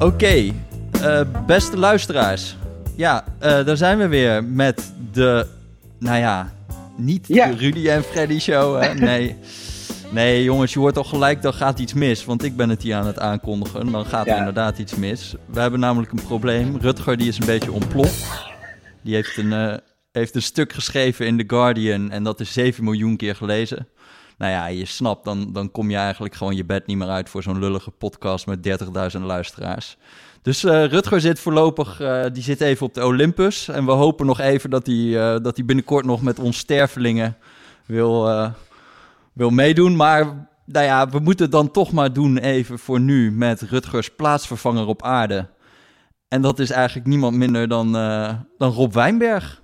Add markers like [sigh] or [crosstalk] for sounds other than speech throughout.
Oké, eh, beste luisteraars. Ja, eh, daar zijn we weer met de, nou ja, niet Ja. de Rudy en Freddy show. Hè? [laughs] Nee. nee, jongens, je hoort al gelijk, dan gaat iets mis. Want ik ben het hier aan het aankondigen. Dan gaat er Ja. inderdaad iets mis. We hebben namelijk een probleem. Rutger die is een beetje ontploft. Die heeft een, eh, heeft een stuk geschreven in The Guardian. En dat is 7 miljoen keer gelezen. Nou ja, je snapt, dan, dan kom je eigenlijk gewoon je bed niet meer uit voor zo'n lullige podcast met 30.000 luisteraars. Dus eh, Rutger zit voorlopig, eh, die zit even op de Olympus. En we hopen nog even dat hij, eh, dat hij binnenkort nog met ons stervelingen wil, wil meedoen. Maar nou ja, we moeten het dan toch maar doen even voor nu met Rutgers plaatsvervanger op aarde. En dat is eigenlijk niemand minder dan, dan Rob Wijnberg.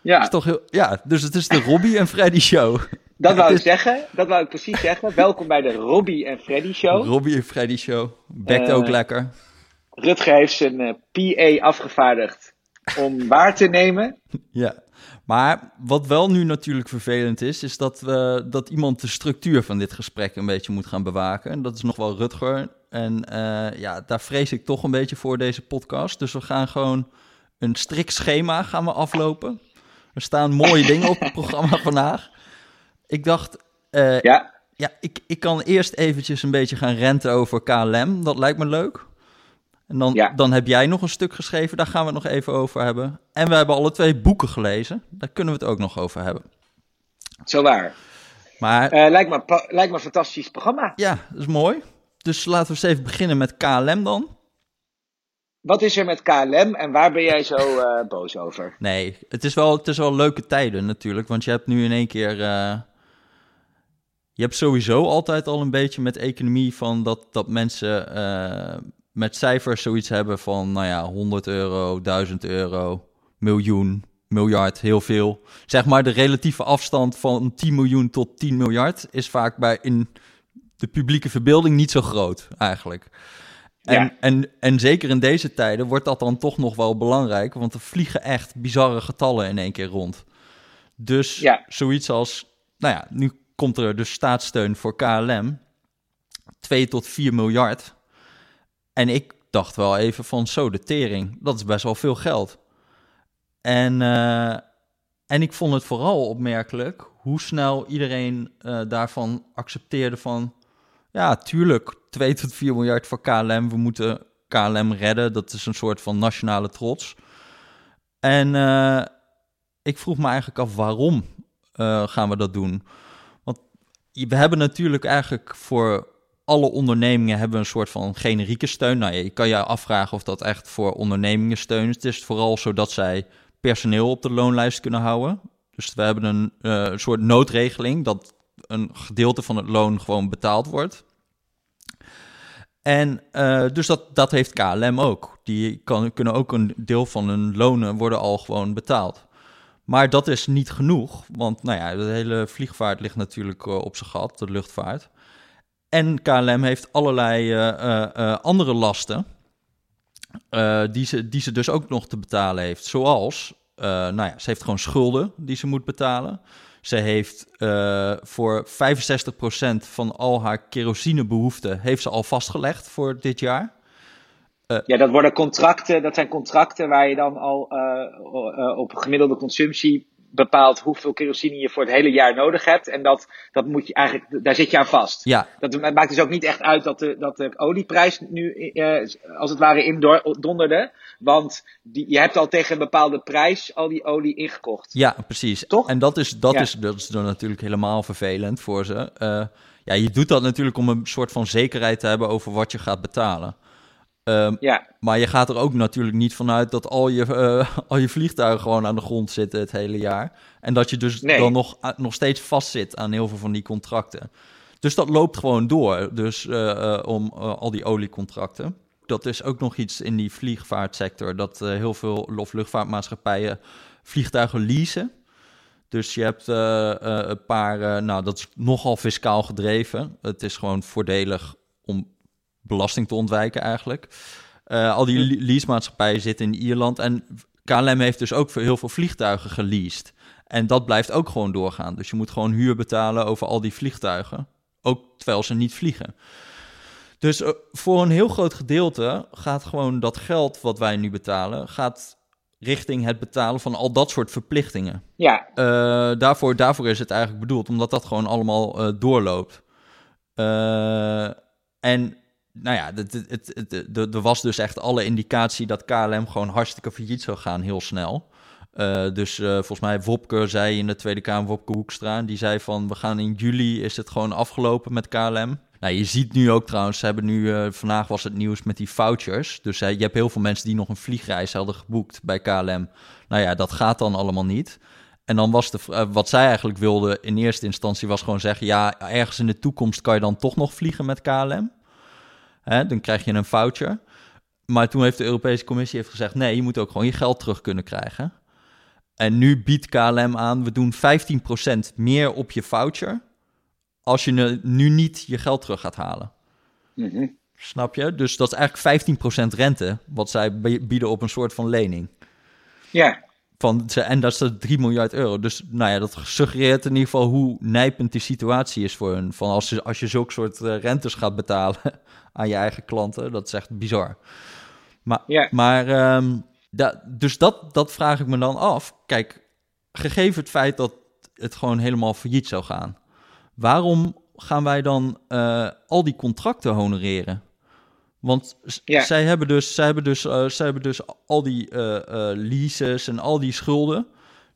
Ja, Is toch heel, ja, dus het is de Robbie en Freddy show. Dat wou ik zeggen. Dat wou ik precies zeggen. Welkom bij de Robbie en Freddy Show. Robbie en Freddy show. Bekt Eh, ook lekker. Rutger heeft zijn eh, PA afgevaardigd om waar te nemen. [laughs] Ja, maar wat wel nu natuurlijk vervelend is, is dat, we, dat iemand de structuur van dit gesprek een beetje moet gaan bewaken. En dat is nog wel Rutger. En eh, ja, daar vrees ik toch een beetje voor deze podcast. Dus we gaan gewoon een strikt schema gaan we aflopen. Er staan mooie [laughs] dingen op het programma vandaag. Ik dacht, eh, ja, Ja, ik, ik kan eerst eventjes een beetje gaan renten over KLM. Dat lijkt me leuk. En dan, Ja. dan heb jij nog een stuk geschreven, daar gaan we het nog even over hebben. En we hebben alle twee boeken gelezen, daar kunnen we het ook nog over hebben. zo waar. Maar Eh, lijkt, me, lijkt me een fantastisch programma. ja, dat is mooi. Dus laten we eens even beginnen met KLM dan. Wat is er met KLM en waar ben jij zo eh, boos over? Nee, het is, wel, het is wel leuke tijden natuurlijk, want je hebt nu in één keer... je hebt sowieso altijd al een beetje met economie van dat, dat mensen eh, met cijfers zoiets hebben van, nou ja, 100 euro, 1000 euro, miljoen, miljard, heel veel. Zeg maar de relatieve afstand van 10 miljoen tot 10 miljard is vaak bij in de publieke verbeelding niet zo groot eigenlijk. En, Ja. en, en zeker in deze tijden wordt dat dan toch nog wel belangrijk, want er vliegen echt bizarre getallen in één keer rond. Dus Ja. zoiets als, nou ja, nu komt er dus staatssteun voor KLM, 2 tot 4 miljard. En ik dacht wel even van, zo de tering, dat is best wel veel geld. En, eh, en ik vond het vooral opmerkelijk hoe snel iedereen eh, daarvan accepteerde van... Ja, tuurlijk, 2 tot 4 miljard voor KLM. We moeten KLM redden. Dat is een soort van nationale trots. En eh, ik vroeg me eigenlijk af, waarom gaan we dat doen? We hebben natuurlijk eigenlijk voor alle ondernemingen hebben een soort van generieke steun. Nou, je kan je afvragen of dat echt voor ondernemingen steun is. Het is vooral zodat zij personeel op de loonlijst kunnen houden. Dus we hebben een eh, soort noodregeling dat een gedeelte van het loon gewoon betaald wordt. En eh, dus dat, dat heeft KLM ook. Die kan, kunnen ook een deel van hun lonen worden al gewoon betaald. Maar dat is niet genoeg, want nou ja, de hele vliegvaart ligt natuurlijk eh, op zijn gat, de luchtvaart. En KLM heeft allerlei eh, eh, andere lasten die, ze, die ze dus ook nog te betalen heeft. Zoals, nou ja, ze heeft gewoon schulden die ze moet betalen. Ze heeft voor 65% van al haar kerosinebehoeften heeft ze al vastgelegd voor dit jaar. Ja, dat worden contracten, dat zijn contracten waar je dan al eh, eh, op gemiddelde consumptie bepaalt hoeveel kerosine je voor het hele jaar nodig hebt. En dat, dat moet je eigenlijk, daar zit je aan vast. Ja, Dat maakt dus ook niet echt uit dat de, dat de olieprijs nu eh, als het ware indonderde. Want die, je hebt al tegen een bepaalde prijs al die olie ingekocht. Ja, precies. Toch? En dat is, dat, Ja. is, dat is dan natuurlijk helemaal vervelend voor ze. Eh, ja, je doet dat natuurlijk om een soort van zekerheid te hebben over wat je gaat betalen. Ehm, Ja, maar je gaat er ook natuurlijk niet vanuit dat al je, eh, [laughs] al je vliegtuigen gewoon aan de grond zitten het hele jaar. En dat je dus Nee. dan nog, nog steeds vastzit aan heel veel van die contracten. Dus dat loopt gewoon door. Dus eh, eh, om eh, al die oliecontracten. Dat is ook nog iets in die vliegvaartsector. Dat eh, heel veel of luchtvaartmaatschappijen vliegtuigen leasen. Dus je hebt eh, eh, een paar, eh, nou dat is nogal fiscaal gedreven. Het is gewoon voordelig om belasting te ontwijken eigenlijk. Eh, al die le- leasemaatschappijen zitten in Ierland en KLM heeft dus ook voor heel veel vliegtuigen geleased. En dat blijft ook gewoon doorgaan. Dus je moet gewoon huur betalen over al die vliegtuigen, ook terwijl ze niet vliegen. Dus voor een heel groot gedeelte gaat gewoon dat geld wat wij nu betalen, gaat richting het betalen van al dat soort verplichtingen. Ja. daarvoor, daarvoor is het eigenlijk bedoeld, omdat dat gewoon allemaal doorloopt. en nou ja, er was dus echt alle indicatie dat KLM gewoon hartstikke failliet zou gaan, heel snel. Uh, dus uh, volgens mij Wopke zei in de Tweede Kamer, Wopke Hoekstra, die zei van we gaan in juli, is het gewoon afgelopen met KLM. Nou, je ziet nu ook trouwens, ze hebben nu, uh, vandaag was het nieuws met die vouchers. Dus je hebt heel veel mensen die nog een vliegreis hadden geboekt bij KLM. Nou ja, dat gaat dan allemaal niet. En dan was de, wat zij eigenlijk wilden in eerste instantie was gewoon zeggen, ja, ergens in de toekomst kan je dan toch nog vliegen met KLM. Hè, dan krijg je een voucher. Maar toen heeft de Europese Commissie heeft gezegd: nee, je moet ook gewoon je geld terug kunnen krijgen. En nu biedt KLM aan: we doen 15% meer op je voucher. Als je nu niet je geld terug gaat halen. Mhm. Snap je? Dus dat is eigenlijk 15% rente, wat zij bieden op een soort van lening. Ja. Van, en dat is 3 miljard euro. Dus nou ja, dat suggereert in ieder geval hoe nijpend die situatie is voor hun. Van als je, als je zulke soort uh, rentes gaat betalen [laughs] aan je eigen klanten, dat is echt bizar. Maar, ja. maar um, da, dus dat, dat vraag ik me dan af. Kijk, gegeven het feit dat het gewoon helemaal failliet zou gaan, waarom gaan wij dan uh, al die contracten honoreren? Want ja. zij hebben dus, zij hebben dus, uh, zij hebben dus al die uh, leases en al die schulden,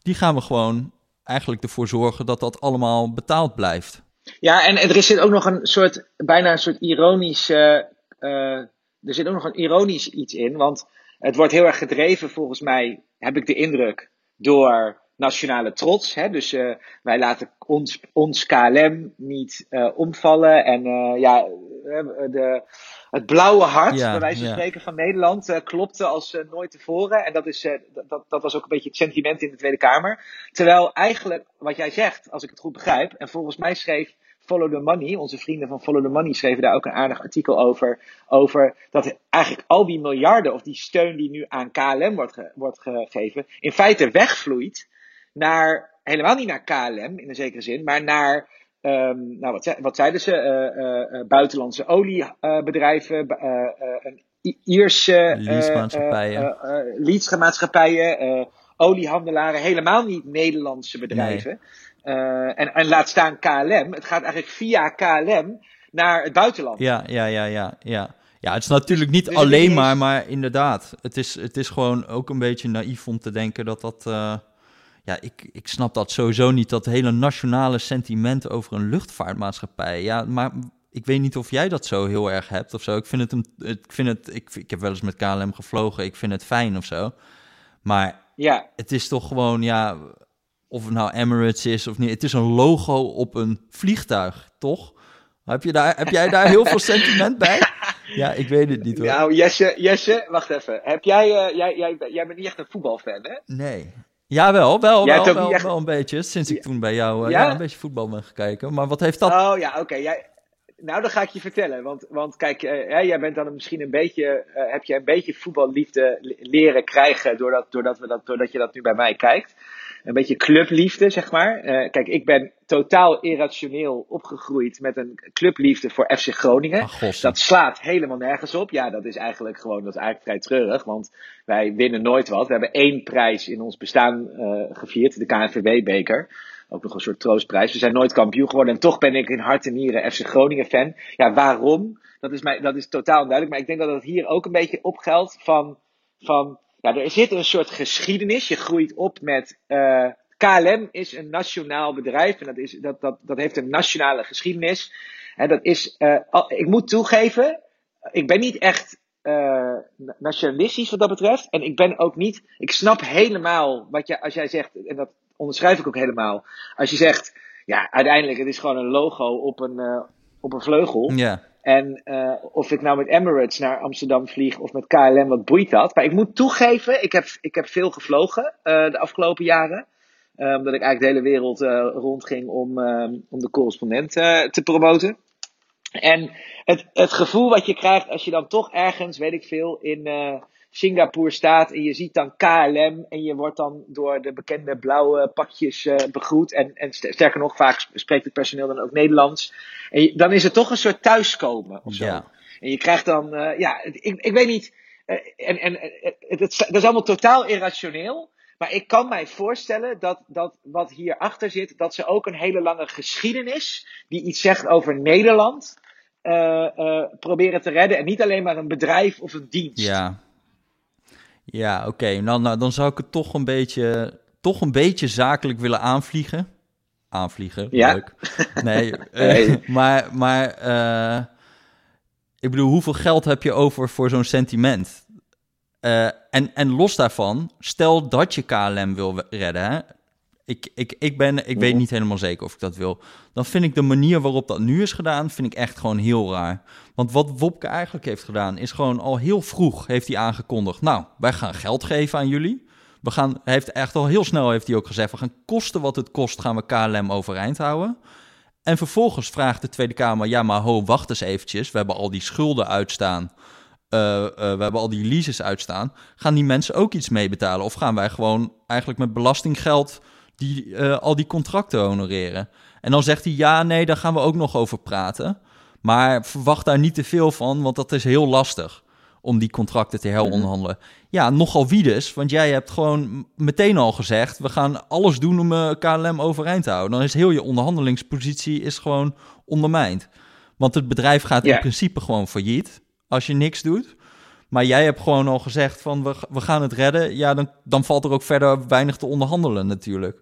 die gaan we gewoon eigenlijk ervoor zorgen dat dat allemaal betaald blijft. Ja, en er zit ook nog een soort, bijna een soort ironisch, er zit ook nog een ironisch iets in, want het wordt heel erg gedreven volgens mij, heb ik de indruk, door nationale trots. Hè? Dus uh, wij laten ons, ons KLM niet uh, omvallen. En uh, ja, de, het blauwe hart, ja, bij wijze van spreken, van Nederland klopte als nooit tevoren. En dat, is, dat, dat was ook een beetje het sentiment in de Tweede Kamer. Terwijl eigenlijk, wat jij zegt, als ik het goed begrijp, en volgens mij schreef Follow the Money, onze vrienden van Follow the Money schreven daar ook een aardig artikel over. Over dat eigenlijk al die miljarden of die steun die nu aan KLM wordt, ge, wordt gegeven, in feite wegvloeit naar, helemaal niet naar KLM in een zekere zin, maar naar, um, nou wat, wat zeiden ze, uh, uh, buitenlandse oliebedrijven, een Ierse leasemaatschappijen, leasemaatschappijen oliehandelaren, helemaal niet Nederlandse bedrijven. Nee. en, en laat staan KLM. Het gaat eigenlijk via KLM naar het buitenland. Ja, ja, ja, ja, ja. Ja, het is natuurlijk niet dus alleen maar, maar inderdaad. Het is, het is gewoon ook een beetje naïef om te denken dat dat... Uh, ja, ik, ik snap dat sowieso niet, dat hele nationale sentiment over een luchtvaartmaatschappij. Ja, maar ik weet niet of jij dat zo heel erg hebt of zo. Ik vind het, een, ik, vind het ik, ik heb wel eens met KLM gevlogen, ik vind het fijn of zo. Maar ja. het is toch gewoon, ja, of het nou Emirates is of niet. Het is een logo op een vliegtuig, toch? Heb, je daar, heb jij daar heel veel sentiment bij? [laughs] Ja, ik weet het niet hoor. Nou, Jesse, Jesse wacht even. Heb jij, uh, jij, jij, jij bent niet echt een voetbalfan, hè? Nee. Ja, wel, wel, wel, wel, echt... wel, een beetje. Sinds ik toen bij jou uh, ja? ja? een beetje voetbal ben gekeken. Maar wat heeft dat... Oh ja, oké. Jij... Nou, dan ga ik je vertellen. Want, want kijk, uh, jij bent dan misschien een beetje, uh, heb je een beetje voetballiefde leren krijgen doordat, doordat, we dat, doordat je dat nu bij mij kijkt een beetje clubliefde, zeg maar. Uh, kijk, ik ben totaal irrationeel opgegroeid met een clubliefde voor FC Groningen. Ach, dat slaat helemaal nergens op. Ja, dat is eigenlijk gewoon, dat is eigenlijk vrij treurig, want wij winnen nooit wat. We hebben één prijs in ons bestaan uh, gevierd, de KNVB-beker. Ook nog een soort troostprijs. We zijn nooit kampioen geworden en toch ben ik in hart en nieren FC Groningen fan. Ja, waarom? Dat is, mij, dat is totaal onduidelijk. Maar ik denk dat het hier ook een beetje opgeldt van, van ja, er zit een soort geschiedenis. Je groeit op met. Eh, KLM is een nationaal bedrijf en dat, is, dat, dat, dat heeft een nationale geschiedenis. En dat is, uh, ik moet toegeven, ik ben niet echt uh, nationalistisch wat dat betreft. En ik ben ook niet, ik snap helemaal wat je, als jij zegt, en dat onderschrijf ik ook helemaal. Als je zegt, ja, uiteindelijk, het is gewoon een logo op een, op een vleugel. Ja. En uh, of ik nou met Emirates naar Amsterdam vlieg of met KLM, wat boeit dat? Maar ik moet toegeven, ik heb, ik heb veel gevlogen uh, de afgelopen jaren. Uh, omdat ik eigenlijk de hele wereld rondging om, om de correspondent te promoten. En het, het gevoel wat je krijgt als je dan toch ergens, weet ik veel, in, Singapore staat en je ziet dan KLM en je wordt dan door de bekende blauwe pakjes uh, begroet. En, en sterker nog, vaak spreekt het personeel dan ook Nederlands. En dan is het toch een soort thuiskomen of zo. Ja. En je krijgt dan, uh, ja, ik, ik weet niet. Uh, en en het, het, dat is allemaal totaal irrationeel. Maar ik kan mij voorstellen dat, dat wat hierachter zit, dat ze ook een hele lange geschiedenis, die iets zegt over Nederland, proberen te redden. En niet alleen maar een bedrijf of een dienst. Ja, ja oké. Okay. Nou, nou, dan zou ik het toch een beetje, toch een beetje zakelijk willen aanvliegen. Aanvliegen, ja. leuk. Nee, [laughs] uh, [laughs] maar, maar ik bedoel, hoeveel geld heb je over voor zo'n sentiment? Uh, en, en los daarvan, stel dat je KLM wil redden. Hè? Ik, ik, ik, ben, ik weet mhm. niet helemaal zeker of ik dat wil. Dan vind ik de manier waarop dat nu is gedaan, vind ik echt gewoon heel raar. Want wat Wopke eigenlijk heeft gedaan, is gewoon al heel vroeg heeft hij aangekondigd. Nou, wij gaan geld geven aan jullie. We gaan, heeft echt al heel snel heeft hij ook gezegd, we gaan kosten wat het kost, gaan we KLM overeind houden. En vervolgens vraagt de Tweede Kamer, ja maar ho, wacht eens eventjes. We hebben al die schulden uitstaan. Uh, uh, we hebben al die leases uitstaan. Gaan die mensen ook iets meebetalen? Of gaan wij gewoon eigenlijk met belastinggeld die, uh, al die contracten honoreren? En dan zegt hij, ja, nee, daar gaan we ook nog over praten. Maar verwacht daar niet te veel van, want dat is heel lastig om die contracten te heronderhandelen. Ja, nogal wie dus, want jij hebt gewoon meteen al gezegd... we gaan alles doen om KLM overeind te houden. Dan is heel je onderhandelingspositie is gewoon ondermijnd. Want het bedrijf gaat in principe gewoon failliet als je niks doet. Maar jij hebt gewoon al gezegd van we, we gaan het redden. Ja, dan, dan valt er ook verder weinig te onderhandelen natuurlijk.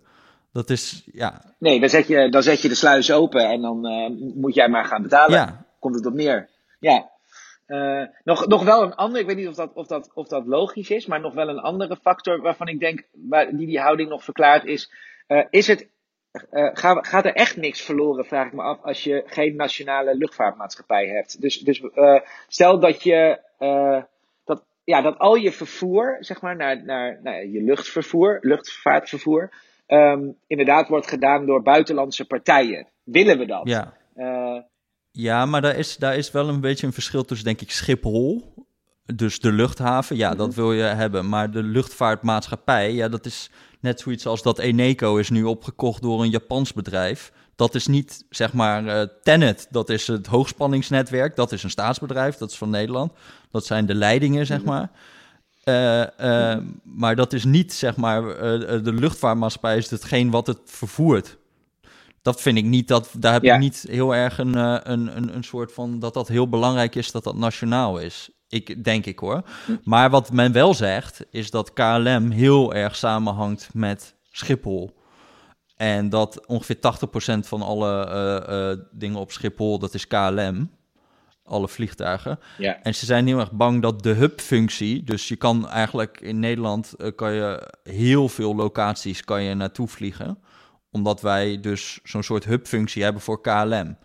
Dat is, ja... Nee, dan zet je, dan zet je de sluis open en dan uh, moet jij maar gaan betalen. Ja. Komt het op neer. Ja. Uh, nog, nog wel een ander, ik weet niet of dat, of, dat, of dat logisch is, maar nog wel een andere factor waarvan ik denk, waar, die die houding nog verklaart, is: uh, is het uh, gaat er echt niks verloren, vraag ik me af, als je geen nationale luchtvaartmaatschappij hebt. Dus, dus stel dat je, ja, dat al je vervoer, zeg maar, naar, naar, naar je luchtvervoer, luchtvaartvervoer, um, inderdaad wordt gedaan door buitenlandse partijen. Willen we dat? Ja. ja, maar daar is, daar is wel een beetje een verschil tussen, denk ik, Schiphol. Dus de luchthaven, ja, dat mhm. wil je hebben. Maar de luchtvaartmaatschappij, ja, dat is Net zoiets als dat Eneco is nu opgekocht door een Japans bedrijf. Dat is niet, zeg maar, uh, Tenet, dat is het hoogspanningsnetwerk. Dat is een staatsbedrijf, dat is van Nederland. Dat zijn de leidingen, zeg maar. Uh, uh, maar dat is niet, zeg maar, de luchtvaartmaatschappij is hetgeen wat het vervoert. Dat vind ik niet, dat, daar heb ja. ik niet heel erg een, een, een, een soort van, dat dat heel belangrijk is dat dat nationaal is. Ik, denk ik hoor. Maar wat men wel zegt, is dat KLM heel erg samenhangt met Schiphol. En dat ongeveer 80% van alle uh, uh, dingen op Schiphol, dat is KLM. Alle vliegtuigen. Ja. En ze zijn heel erg bang dat de hub-functie, dus je kan eigenlijk in Nederland, uh, kan je heel veel locaties kan je naartoe vliegen. Omdat wij dus zo'n soort hub-functie hebben voor KLM.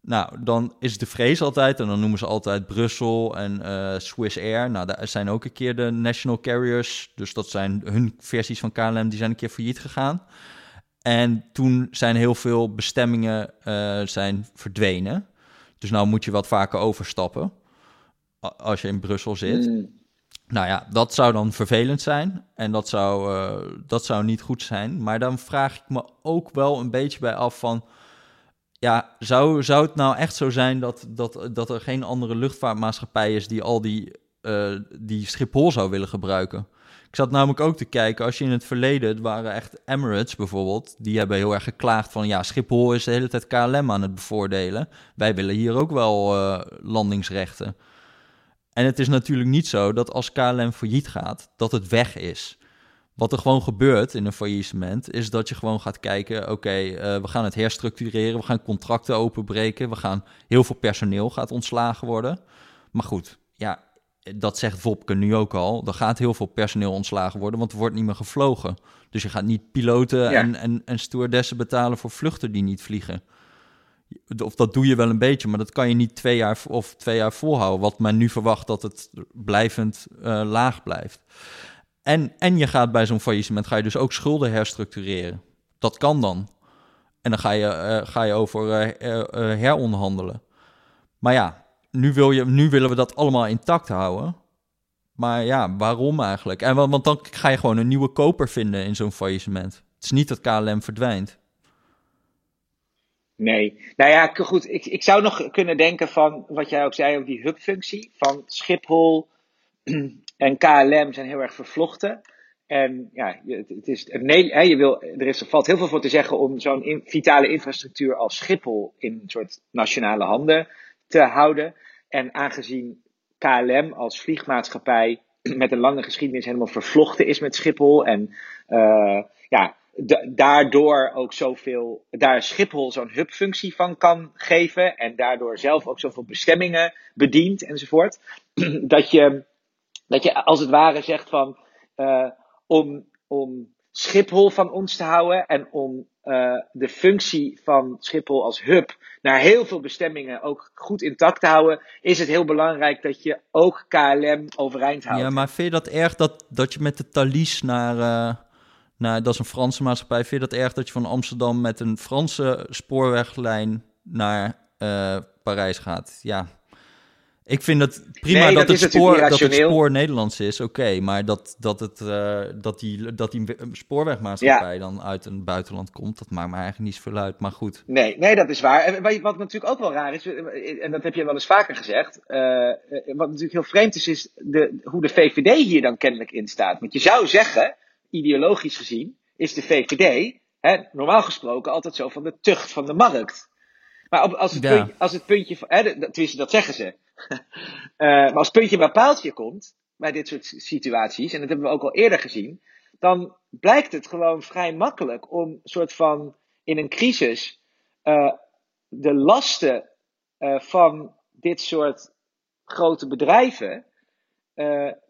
Nou, dan is de vrees altijd, en dan noemen ze altijd Brussel en uh, Swiss Air. Nou, daar zijn ook een keer de national carriers, dus dat zijn hun versies van KLM, die zijn een keer failliet gegaan. En toen zijn heel veel bestemmingen uh, zijn verdwenen. Dus nou moet je wat vaker overstappen als je in Brussel zit. Mm. Nou ja, dat zou dan vervelend zijn en dat zou, uh, dat zou niet goed zijn. Maar dan vraag ik me ook wel een beetje bij af van ja, zou, zou het nou echt zo zijn dat, dat, dat er geen andere luchtvaartmaatschappij is die al die, uh, die Schiphol zou willen gebruiken? Ik zat namelijk ook te kijken, als je in het verleden, het waren echt Emirates bijvoorbeeld, die hebben heel erg geklaagd van ja, Schiphol is de hele tijd KLM aan het bevoordelen. Wij willen hier ook wel uh, landingsrechten. En het is natuurlijk niet zo dat als KLM failliet gaat, dat het weg is. Wat er gewoon gebeurt in een faillissement, is dat je gewoon gaat kijken: oké, uh, we gaan het herstructureren, we gaan contracten openbreken, we gaan heel veel personeel gaat ontslagen worden. Maar goed, ja, dat zegt Wopke nu ook al. Er gaat heel veel personeel ontslagen worden, want er wordt niet meer gevlogen. Dus je gaat niet piloten en, en, en stewardessen betalen voor vluchten die niet vliegen. Of dat doe je wel een beetje, maar dat kan je niet twee jaar of twee jaar volhouden. Wat men nu verwacht dat het blijvend uh, laag blijft. En, en je gaat bij zo'n faillissement ga je dus ook schulden herstructureren. Dat kan dan. En dan ga je, uh, ga je over uh, heronderhandelen. Maar ja, nu, wil je, nu willen we dat allemaal intact houden. maar ja, waarom eigenlijk? En, want dan ga je gewoon een nieuwe koper vinden in zo'n faillissement. Het is niet dat KLM verdwijnt. Nee. Nou ja, goed. Ik, ik zou nog kunnen denken van wat jij ook zei over die hubfunctie. Van Schiphol [clears throat] en KLM zijn heel erg vervlochten. En ja, het is, nee, je wil, er, is, er valt heel veel voor te zeggen om zo'n vitale infrastructuur als Schiphol in een soort nationale handen te houden. En aangezien KLM als vliegmaatschappij [clears throat] met een lange geschiedenis helemaal vervlochten is met Schiphol. En uh, ja, daardoor ook zoveel, daar Schiphol zo'n hubfunctie van kan geven. En daardoor zelf ook zoveel bestemmingen bedient enzovoort. [clears throat] Dat je, dat je als het ware zegt van, uh, om, om Schiphol van ons te houden en om uh, de functie van Schiphol als hub naar heel veel bestemmingen ook goed intact te houden, is het heel belangrijk dat je ook KLM overeind houdt. Ja, maar vind je dat erg dat, dat je met de Thalys naar, uh, naar, dat is een Franse maatschappij, vind je dat erg dat je van Amsterdam met een Franse spoorweglijn naar uh, Parijs gaat? Ja, ik vind het prima dat, het spoor, dat het spoor Nederlands is, oké. maar dat, dat, het, uh, dat, die, dat die spoorwegmaatschappij dan uit een buitenland komt, dat maakt me eigenlijk niet zoveel uit. Maar goed. Nee, nee dat is waar. En wat natuurlijk ook wel raar is, en dat heb je wel eens vaker gezegd. Uh, wat natuurlijk heel vreemd is, is de, hoe de VVD hier dan kennelijk in staat. Want je zou zeggen, ideologisch gezien, is de VVD hè, normaal gesproken altijd zo van de tucht van de markt. Maar als, het puntje, als het puntje hè, tenminste dat zeggen ze. uh, [laughs] maar als het puntje bij paaltje komt, bij dit soort situaties, en dat hebben we ook al eerder gezien, dan blijkt het gewoon vrij makkelijk om soort van in een crisis uh, de lasten uh, van dit soort grote bedrijven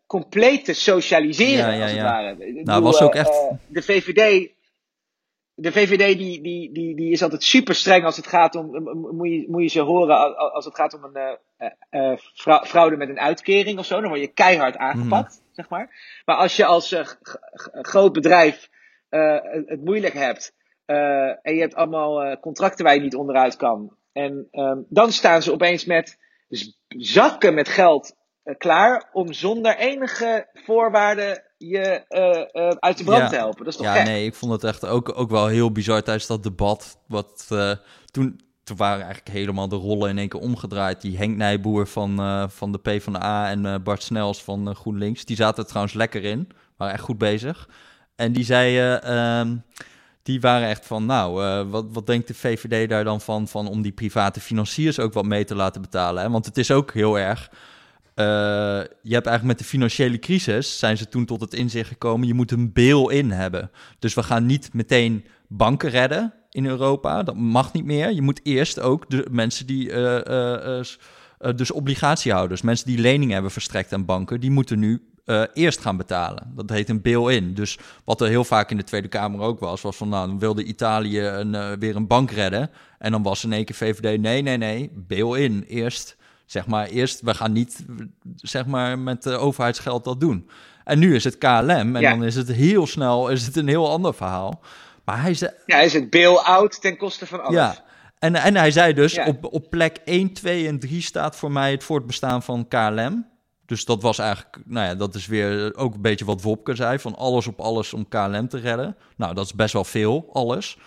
compleet te socialiseren, ja, ja, als het ware. Nou, was ook echt... de VVD de VVD die, die, die, die is altijd super streng als het gaat om, moet je, moet je ze horen als het gaat om een uh, uh, fraude met een uitkering of zo, dan word je keihard aangepakt, mm. zeg maar. Maar als je als uh, groot bedrijf het moeilijk hebt en je hebt allemaal contracten waar je niet onderuit kan, en um, dan staan ze opeens met zakken met geld klaar om zonder enige voorwaarden je uh, uh, uit de brand ja. te helpen. Dat is toch Ja, nee, ik vond het echt ook, ook wel heel bizar tijdens dat debat. Wat, uh, toen, toen waren eigenlijk helemaal de rollen in één keer omgedraaid. Die Henk Nijboer van, van de PvdA en Bart Snels van GroenLinks. Die zaten er trouwens lekker in. Waren echt goed bezig. En die zeiden... Ehm, die waren echt van, nou, wat, wat denkt de VVD daar dan van, van om die private financiers ook wat mee te laten betalen? Hè? Want het is ook heel erg uh, je hebt eigenlijk met de financiële crisis zijn ze toen tot het inzicht gekomen, je moet een bail-in hebben. Dus we gaan niet meteen banken redden in Europa, dat mag niet meer. Je moet eerst ook de mensen die, uh, uh, dus obligatiehouders, mensen die leningen hebben verstrekt aan banken, die moeten nu eerst gaan betalen. Dat heet een bail-in. Dus wat er heel vaak in de Tweede Kamer ook was, was van nou, wilde Italië een, weer een bank redden. En dan was in één keer VVD, nee, nee, nee, bail-in. Eerst Zeg maar, eerst, we gaan niet zeg maar, met overheidsgeld dat doen. En nu is het KLM en dan is het heel snel is het een heel ander verhaal. Maar hij zei... Ja, is het bail-out ten koste van alles. Ja, en, en hij zei dus, op, op plek 1, 2 en 3 staat voor mij het voortbestaan van KLM. Dus dat was eigenlijk, nou ja, dat is weer ook een beetje wat Wopke zei, van alles op alles om KLM te redden. Nou, dat is best wel veel, alles.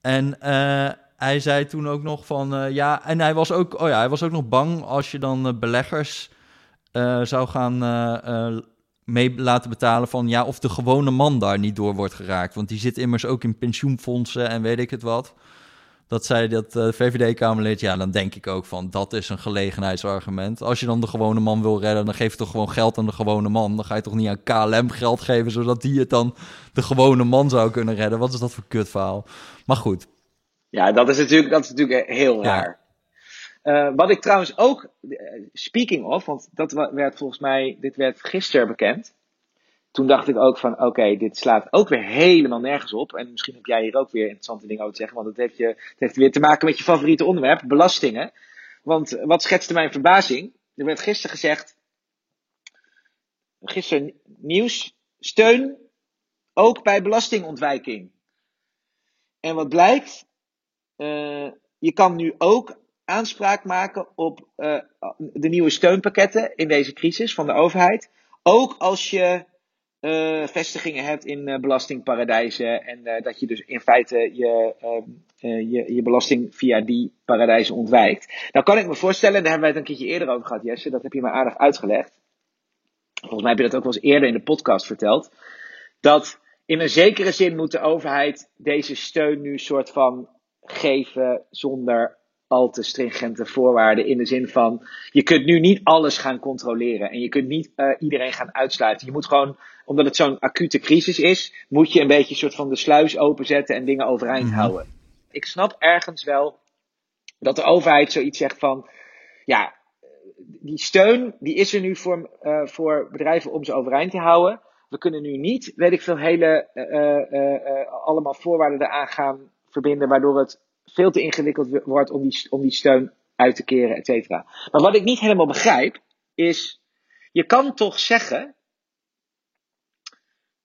En, uh, hij zei toen ook nog van uh, ja, en hij was ook, oh ja, hij was ook nog bang als je dan uh, beleggers uh, zou gaan mee laten betalen van ja, of de gewone man daar niet door wordt geraakt. Want die zit immers ook in pensioenfondsen en weet ik het wat. Dat zei dat VVD-Kamerlid, ja, dan denk ik ook van dat is een gelegenheidsargument. Als je dan de gewone man wil redden, dan geef je toch gewoon geld aan de gewone man. Dan ga je toch niet aan KLM geld geven, zodat die het dan de gewone man zou kunnen redden. Wat is dat voor kutverhaal? Maar goed, ja, dat is natuurlijk, dat is natuurlijk heel raar. Uh, wat ik trouwens ook, speaking of, want dat werd volgens mij, dit werd gisteren bekend. Toen dacht ik ook van, oké, dit slaat ook weer helemaal nergens op. En misschien heb jij hier ook weer interessante dingen over te zeggen, want het heeft, je, het heeft weer te maken met je favoriete onderwerp, belastingen. Want wat schetste mijn verbazing? Er werd gisteren gezegd, gisteren nieuws, steun ook bij belastingontwijking. En wat blijkt? Uh, je kan nu ook aanspraak maken op uh, de nieuwe steunpakketten in deze crisis van de overheid. Ook als je uh, vestigingen hebt in belastingparadijzen. En dat je dus in feite je, ehm, je, je belasting via die paradijzen ontwijkt. Nou kan ik me voorstellen, daar hebben wij het een keertje eerder over gehad, Jesse. Dat heb je me aardig uitgelegd. Volgens mij heb je dat ook wel eens eerder in de podcast verteld. Dat in een zekere zin moet de overheid deze steun nu soort van geven zonder al te stringente voorwaarden. In de zin van, je kunt nu niet alles gaan controleren. En je kunt niet uh, iedereen gaan uitsluiten. Je moet gewoon, omdat het zo'n acute crisis is, moet je een beetje een soort van de sluis openzetten en dingen overeind mm houden. Ik snap ergens wel dat de overheid zoiets zegt van, ja, die steun, die is er nu voor, uh, voor bedrijven om ze overeind te houden. We kunnen nu niet, weet ik veel, hele, uh, allemaal voorwaarden eraan gaan verbinden, waardoor het veel te ingewikkeld wordt om die, om die steun uit te keren, et cetera. Maar wat ik niet helemaal begrijp, is, je kan toch zeggen,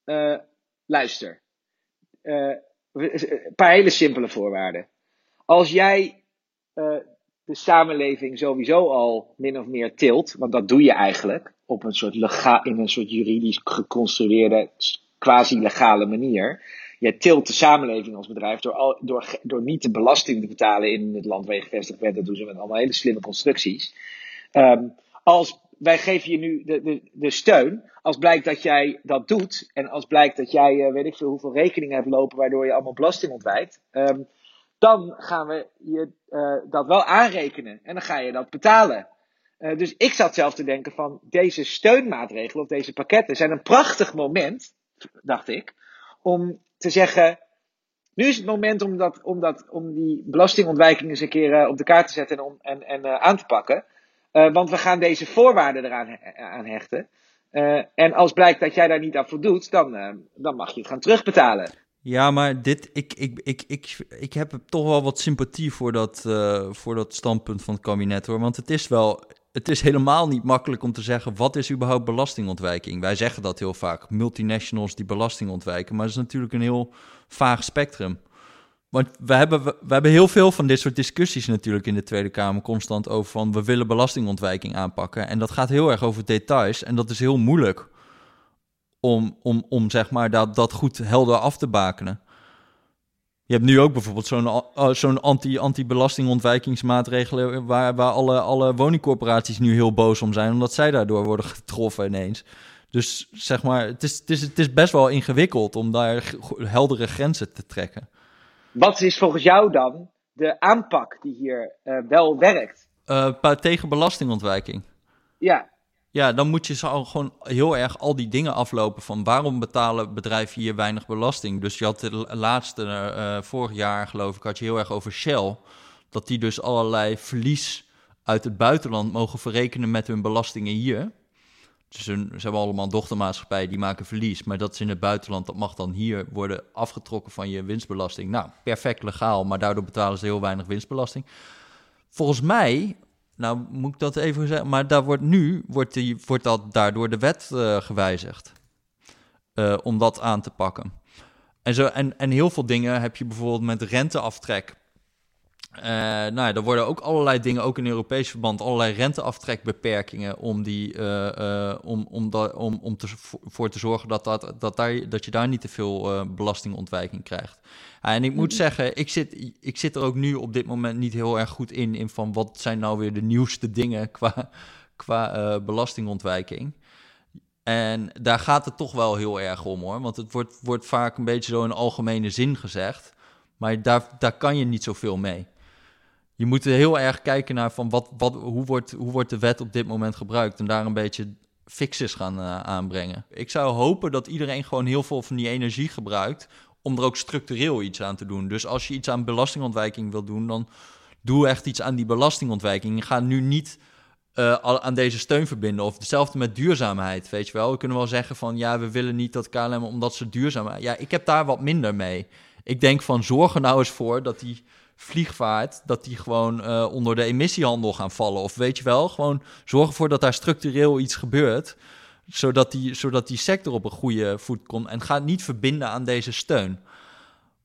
uh, luister, uh, een paar hele simpele voorwaarden. Als jij de samenleving sowieso al min of meer tilt, want dat doe je eigenlijk op een soort lega in een soort juridisch geconstrueerde, quasi-legale manier je tilt de samenleving als bedrijf door, al, door, door niet de belasting te betalen in het land waar je gevestigd bent. Dat doen ze met allemaal hele slimme constructies. Um, als wij geven je nu de, de, de steun. Als blijkt dat jij dat doet. En als blijkt dat jij, uh, weet ik veel, hoeveel rekeningen hebt lopen. waardoor je allemaal belasting ontwijkt. Um, dan gaan we je uh, dat wel aanrekenen. En dan ga je dat betalen. Uh, dus ik zat zelf te denken van deze steunmaatregelen of deze pakketten zijn een prachtig moment, dacht ik, om te zeggen, nu is het moment om, dat, om, dat, om die belastingontwijking eens een keer uh, op de kaart te zetten en, om, en, en uh, aan te pakken. Uh, want we gaan deze voorwaarden eraan aan hechten. en als blijkt dat jij daar niet aan voldoet, dan, dan mag je het gaan terugbetalen. Ja, maar dit, ik, ik, ik, ik, ik heb toch wel wat sympathie voor dat, voor dat standpunt van het kabinet hoor. Want het is wel het is helemaal niet makkelijk om te zeggen wat is überhaupt belastingontwijking. Wij zeggen dat heel vaak, multinationals die belasting ontwijken, maar dat is natuurlijk een heel vaag spectrum. Want we hebben, we, hebben heel veel van dit soort discussies natuurlijk in de Tweede Kamer constant over van we willen belastingontwijking aanpakken. En dat gaat heel erg over details en dat is heel moeilijk om, om, om zeg maar dat, dat goed helder af te bakenen. Je hebt nu ook bijvoorbeeld zo'n uh, zo'n anti, anti-belastingontwijkingsmaatregelen waar, waar alle, alle woningcorporaties nu heel boos om zijn, omdat zij daardoor worden getroffen ineens. Dus zeg maar, het is, het is, het is best wel ingewikkeld om daar heldere grenzen te trekken. Wat is volgens jou dan de aanpak die hier uh, wel werkt? Uh, tegen belastingontwijking. Ja, ja, dan moet je zo gewoon heel erg al die dingen aflopen van waarom betalen bedrijven hier weinig belasting. Dus je had de laatste, uh, vorig jaar geloof ik, had je heel erg over Shell. Dat die dus allerlei verlies uit het buitenland mogen verrekenen met hun belastingen hier. Dus hun, ze hebben allemaal dochtermaatschappijen die maken verlies. Maar dat is in het buitenland, dat mag dan hier worden afgetrokken van je winstbelasting. Nou, perfect legaal, maar daardoor betalen ze heel weinig winstbelasting. Volgens mij nou, moet ik dat even zeggen? Maar daar wordt nu wordt die, wordt dat daardoor de wet uh, gewijzigd. Uh, om dat aan te pakken. En, zo, en, en heel veel dingen heb je bijvoorbeeld met renteaftrek. Uh, nou ja, er worden ook allerlei dingen, ook in Europees verband, allerlei renteaftrekbeperkingen om, die, om, om, da, om, om te, voor te zorgen dat, dat, dat, daar, dat je daar niet te veel belastingontwijking krijgt en ik moet mhm. zeggen, ik zit, ik zit er ook nu op dit moment niet heel erg goed in, in van wat zijn nou weer de nieuwste dingen qua, qua belastingontwijking. En daar gaat het toch wel heel erg om hoor. Want het wordt, wordt vaak een beetje zo in algemene zin gezegd. Maar daar, daar kan je niet zoveel mee. Je moet heel erg kijken naar van wat, wat, hoe, wordt, hoe wordt de wet op dit moment gebruikt. En daar een beetje fixes gaan uh, aanbrengen. Ik zou hopen dat iedereen gewoon heel veel van die energie gebruikt om er ook structureel iets aan te doen. Dus als je iets aan belastingontwijking wil doen, dan doe echt iets aan die belastingontwijking. Ga nu niet uh, aan deze steun verbinden. Of hetzelfde met duurzaamheid, weet je wel. We kunnen wel zeggen van, ja, we willen niet dat KLM, omdat ze duurzaam... Ja, ik heb daar wat minder mee. Ik denk van, zorg er nou eens voor dat die vliegvaart, dat die gewoon uh, onder de emissiehandel gaan vallen. Of weet je wel, gewoon zorg ervoor dat daar structureel iets gebeurt zodat die, zodat die sector op een goede voet komt. En gaat niet verbinden aan deze steun.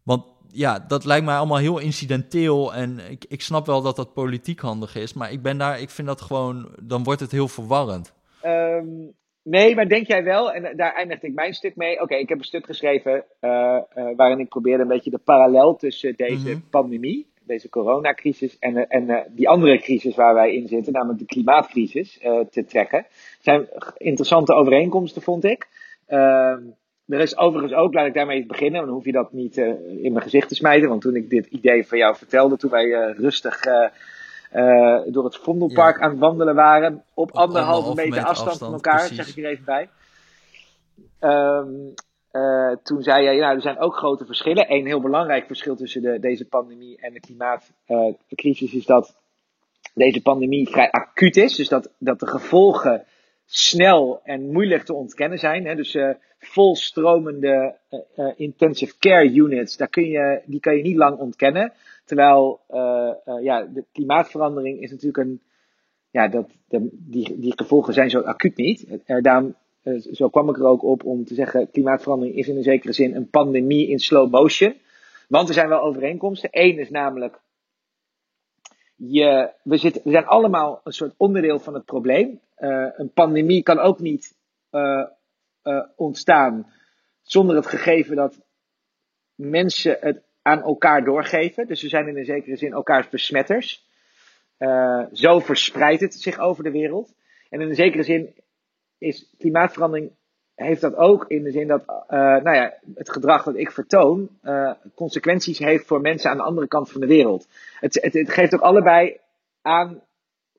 Want ja, dat lijkt mij allemaal heel incidenteel. En ik, ik snap wel dat dat politiek handig is. Maar ik ben daar, ik vind dat gewoon, dan wordt het heel verwarrend. Um, Nee, maar denk jij wel, en daar eindigde ik mijn stuk mee. Oké, ik heb een stuk geschreven uh, uh, waarin ik probeerde een beetje de parallel tussen deze mhm. pandemie, deze coronacrisis, en, en die andere crisis waar wij in zitten, namelijk de klimaatcrisis, te trekken. Er zijn interessante overeenkomsten, vond ik. Ehm, er is overigens ook, laat ik daarmee beginnen, dan hoef je dat niet in mijn gezicht te smijten, want toen ik dit idee van jou vertelde, toen wij rustig uh, door het Vondelpark aan het wandelen waren. Op, anderhalve meter, afstand, van elkaar, zeg ik er even bij. Um, uh, toen zei je, nou, er zijn ook grote verschillen. Een heel belangrijk verschil tussen de, deze pandemie en de klimaatcrisis is dat deze pandemie vrij acuut is. Dus dat, dat de gevolgen snel en moeilijk te ontkennen zijn. Hè? Dus uh, volstromende uh, intensive care units, daar kun je, die kan je niet lang ontkennen. Terwijl ja, de klimaatverandering is natuurlijk een. Ja, dat, de, die, die gevolgen zijn zo acuut niet. Daarom, zo kwam ik er ook op om te zeggen: klimaatverandering is in een zekere zin een pandemie in slow motion. Want er zijn wel overeenkomsten. Eén is namelijk. We, zitten, we zijn allemaal een soort onderdeel van het probleem. een pandemie kan ook niet ontstaan zonder het gegeven dat mensen het aan elkaar doorgeven. Dus we zijn in een zekere zin elkaars besmetters. Zo verspreidt het zich over de wereld. En in een zekere zin is klimaatverandering heeft dat ook in de zin dat uh, nou ja, het gedrag dat ik vertoon uh, consequenties heeft voor mensen aan de andere kant van de wereld. Het, het, geeft ook allebei aan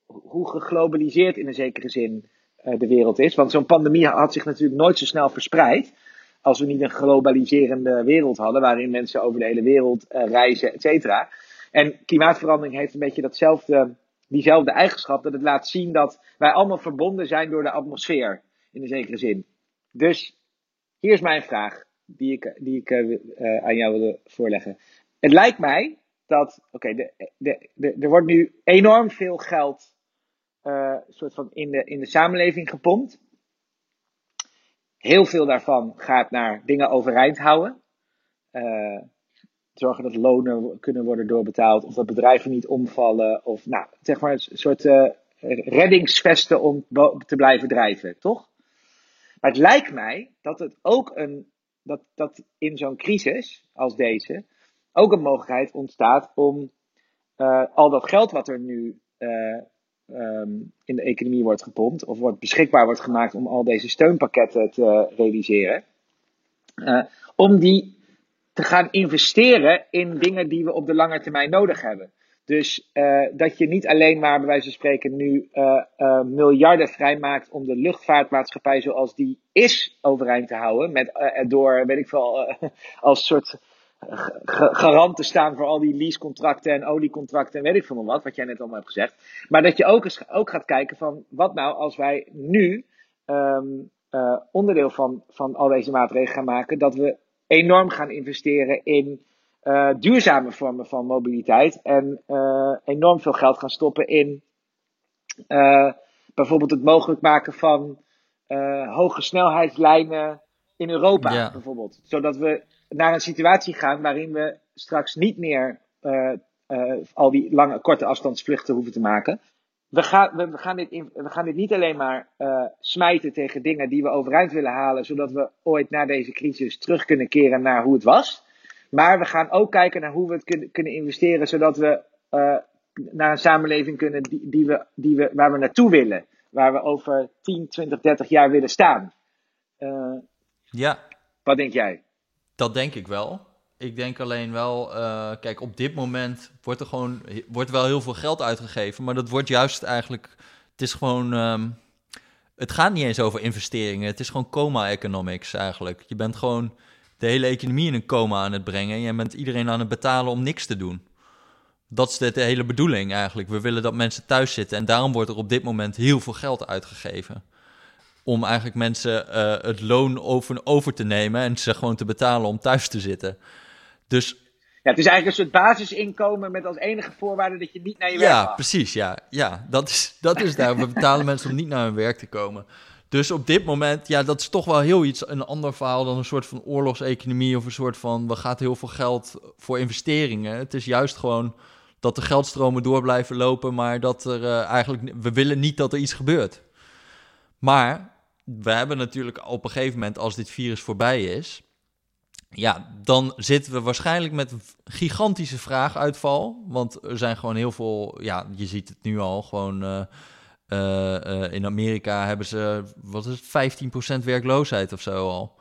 hoe geglobaliseerd in een zekere zin de wereld is. Want zo'n pandemie had zich natuurlijk nooit zo snel verspreid als we niet een globaliserende wereld hadden, waarin mensen over de hele wereld reizen, et cetera. En klimaatverandering heeft een beetje datzelfde, diezelfde eigenschap, dat het laat zien dat wij allemaal verbonden zijn door de atmosfeer, in een zekere zin. Dus hier is mijn vraag, die ik, die ik uh, aan jou wilde voorleggen. Het lijkt mij dat, oké, er wordt nu enorm veel geld uh, soort van in de, in de samenleving gepompt. Heel veel daarvan gaat naar dingen overeind houden. Zorgen dat lonen kunnen worden doorbetaald. Of dat bedrijven niet omvallen. Of nou, zeg maar een soort reddingsvesten om te blijven drijven, toch? Maar het lijkt mij dat het ook een. Dat, dat in zo'n crisis als deze ook een mogelijkheid ontstaat om uh, al dat geld wat er nu uh, um, in de economie wordt gepompt of wordt beschikbaar wordt gemaakt om al deze steunpakketten te realiseren. Uh, om die te gaan investeren in dingen die we op de lange termijn nodig hebben. Dus uh, dat je niet alleen maar, bij wijze van spreken, nu uh, miljarden vrijmaakt om de luchtvaartmaatschappij zoals die is overeind te houden. Met, door, weet ik veel, als soort garant te staan voor al die leasecontracten en oliecontracten en weet ik veel wat, wat jij net allemaal hebt gezegd. Maar dat je ook, eens, ook gaat kijken van wat nou als wij nu uh, onderdeel van, van al deze maatregelen gaan maken, dat we enorm gaan investeren in uh, duurzame vormen van mobiliteit en uh, enorm veel geld gaan stoppen in bijvoorbeeld het mogelijk maken van hoge snelheidslijnen in Europa, ja. bijvoorbeeld. Zodat we naar een situatie gaan waarin we straks niet meer uh, uh, al die lange, korte afstandsvluchten hoeven te maken. We gaan, we, we gaan, dit, in, we gaan dit niet alleen maar uh, smijten tegen dingen die we overeind willen halen, zodat we ooit na deze crisis terug kunnen keren naar hoe het was. Maar we gaan ook kijken naar hoe we het kunnen, kunnen investeren, zodat we naar een samenleving kunnen die, die we, die we, waar we naartoe willen. Waar we over 10, 20, 30 jaar willen staan. ja. Wat denk jij? Dat denk ik wel. Ik denk alleen wel, uh, kijk, op dit moment wordt er gewoon wordt wel heel veel geld uitgegeven, maar dat wordt juist eigenlijk, het is gewoon, um, het gaat niet eens over investeringen, het is gewoon coma economics eigenlijk. Je bent gewoon de hele economie in een coma aan het brengen en je bent iedereen aan het betalen om niks te doen. Dat is de, de hele bedoeling eigenlijk. We willen dat mensen thuis zitten en daarom wordt er op dit moment heel veel geld uitgegeven om eigenlijk mensen uh, het loon over, over te nemen en ze gewoon te betalen om thuis te zitten. Dus ja, het is eigenlijk een soort basisinkomen met als enige voorwaarde dat je niet naar je werk gaat. Ja, precies. Ja, ja dat, is, dat is daar. We betalen [laughs] mensen om niet naar hun werk te komen. Dus op dit moment, ja, dat is toch wel heel iets, een ander verhaal dan een soort van oorlogseconomie of een soort van, we gaat heel veel geld voor investeringen. Het is juist gewoon dat de geldstromen door blijven lopen, maar dat er uh, eigenlijk, we willen niet dat er iets gebeurt. Maar we hebben natuurlijk op een gegeven moment, als dit virus voorbij is, ja, dan zitten we waarschijnlijk met gigantische vraaguitval. Want er zijn gewoon heel veel, ja, je ziet het nu al, gewoon uh, in Amerika hebben ze, wat is het, 15% werkloosheid of zo al.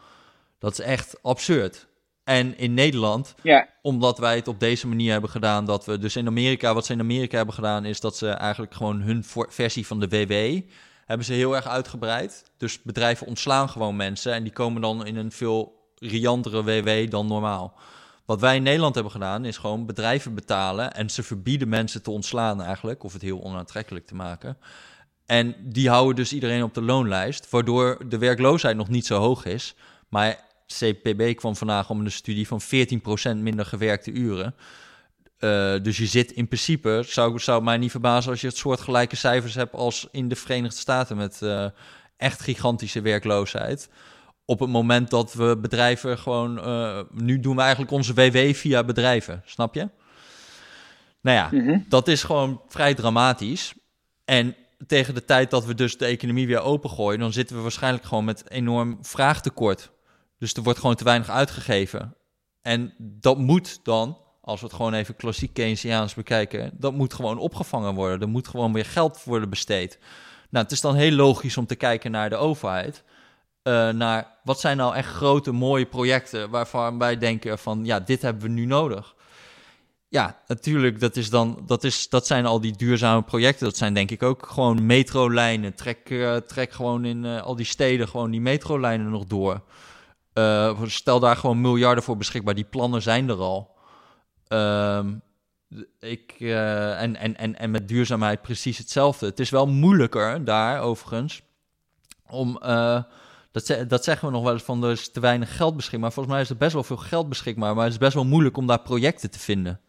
Dat is echt absurd. En in Nederland, ja. omdat wij het op deze manier hebben gedaan, dat we dus in Amerika, wat ze in Amerika hebben gedaan, is dat ze eigenlijk gewoon hun versie van de WW hebben ze heel erg uitgebreid. Dus bedrijven ontslaan gewoon mensen en die komen dan in een veel riantere WW dan normaal. Wat wij in Nederland hebben gedaan, is gewoon bedrijven betalen en ze verbieden mensen te ontslaan eigenlijk, of het heel onaantrekkelijk te maken. En die houden dus iedereen op de loonlijst, waardoor de werkloosheid nog niet zo hoog is. Maar CPB kwam vandaag om een studie van 14% minder gewerkte uren. Uh, dus je zit in principe, zou, zou mij niet verbazen als je het soortgelijke cijfers hebt als in de Verenigde Staten met uh, echt gigantische werkloosheid. Op het moment dat we bedrijven gewoon, uh, nu doen we eigenlijk onze WW via bedrijven, snap je? Nou ja, mm -hmm. dat is gewoon vrij dramatisch. En tegen de tijd dat we dus de economie weer opengooien, dan zitten we waarschijnlijk gewoon met enorm vraagtekort. Dus er wordt gewoon te weinig uitgegeven. En dat moet dan, als we het gewoon even klassiek Keynesiaans bekijken, dat moet gewoon opgevangen worden. Er moet gewoon weer geld worden besteed. Nou, het is dan heel logisch om te kijken naar de overheid. Uh, naar wat zijn nou echt grote, mooie projecten waarvan wij denken van ja, dit hebben we nu nodig. Ja, natuurlijk, dat, is dan, dat, is, dat zijn al die duurzame projecten. Dat zijn denk ik ook gewoon metrolijnen. Trek, uh, trek gewoon in uh, al die steden gewoon die metrolijnen nog door. Uh, stel daar gewoon miljarden voor beschikbaar. Die plannen zijn er al. Um, ik, en, en, en, en met duurzaamheid precies hetzelfde. Het is wel moeilijker daar, overigens, om... Dat, dat zeggen we nog wel eens van, er is te weinig geld beschikbaar. Volgens mij is er best wel veel geld beschikbaar, maar het is best wel moeilijk om daar projecten te vinden.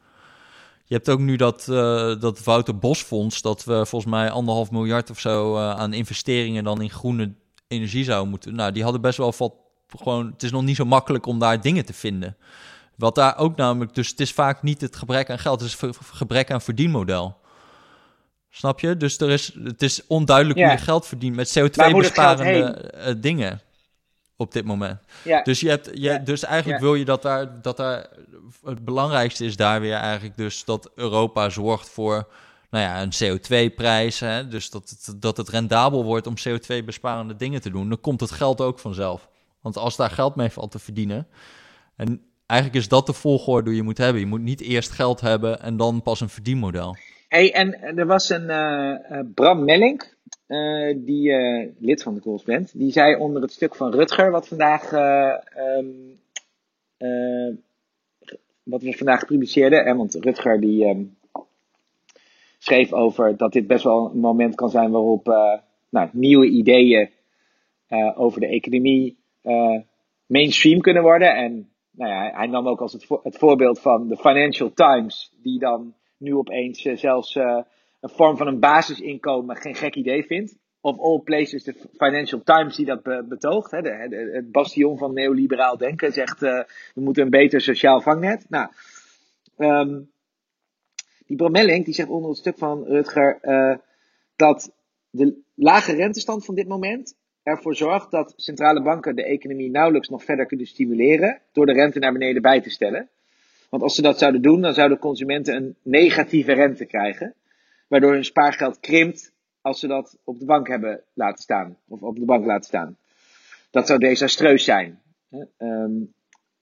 Je hebt ook nu dat, uh, dat Wouter Bosfonds, dat we volgens mij anderhalf miljard of zo aan investeringen dan in groene energie zouden moeten. Nou, die hadden best wel wat gewoon, het is nog niet zo makkelijk om daar dingen te vinden. Wat daar ook namelijk, dus het is vaak niet het gebrek aan geld, het is het gebrek aan verdienmodel. Snap je? Dus er is, het is onduidelijk hoe je geld verdient met CO2-besparende eh, dingen op dit moment. Ja. Dus, je hebt, je, dus eigenlijk wil je dat daar, dat daar... Het belangrijkste is daar weer eigenlijk dus dat Europa zorgt voor nou ja, een CO2-prijs. Dus dat het, dat het rendabel wordt om CO2-besparende dingen te doen. Dan komt het geld ook vanzelf. Want als daar geld mee valt te verdienen. En eigenlijk is dat de volgorde die je moet hebben. Je moet niet eerst geld hebben en dan pas een verdienmodel. En er was een uh, Bram Mellink, uh, die lid van de Goals bent. Die zei onder het stuk van Rutger, wat vandaag. Um, wat we vandaag gepubliceerden. En want Rutger die um, schreef over dat dit best wel een moment kan zijn waarop nou, nieuwe ideeën over de economie mainstream kunnen worden. En nou ja, hij nam ook als het, het voorbeeld van de Financial Times, die dan nu opeens uh, zelfs uh, een vorm van een basisinkomen geen gek idee vindt. Of all places de Financial Times die dat be betoogt. Hè, de, het bastion van neoliberaal denken zegt we moeten een beter sociaal vangnet. Nou, um, die Bromelling die zegt onder het stuk van Rutger dat de lage rentestand van dit moment ervoor zorgt dat centrale banken de economie nauwelijks nog verder kunnen stimuleren door de rente naar beneden bij te stellen. Want als ze dat zouden doen, dan zouden consumenten een negatieve rente krijgen, waardoor hun spaargeld krimpt als ze dat op de bank hebben laten staan, of op de bank laten staan. Dat zou desastreus zijn. Um,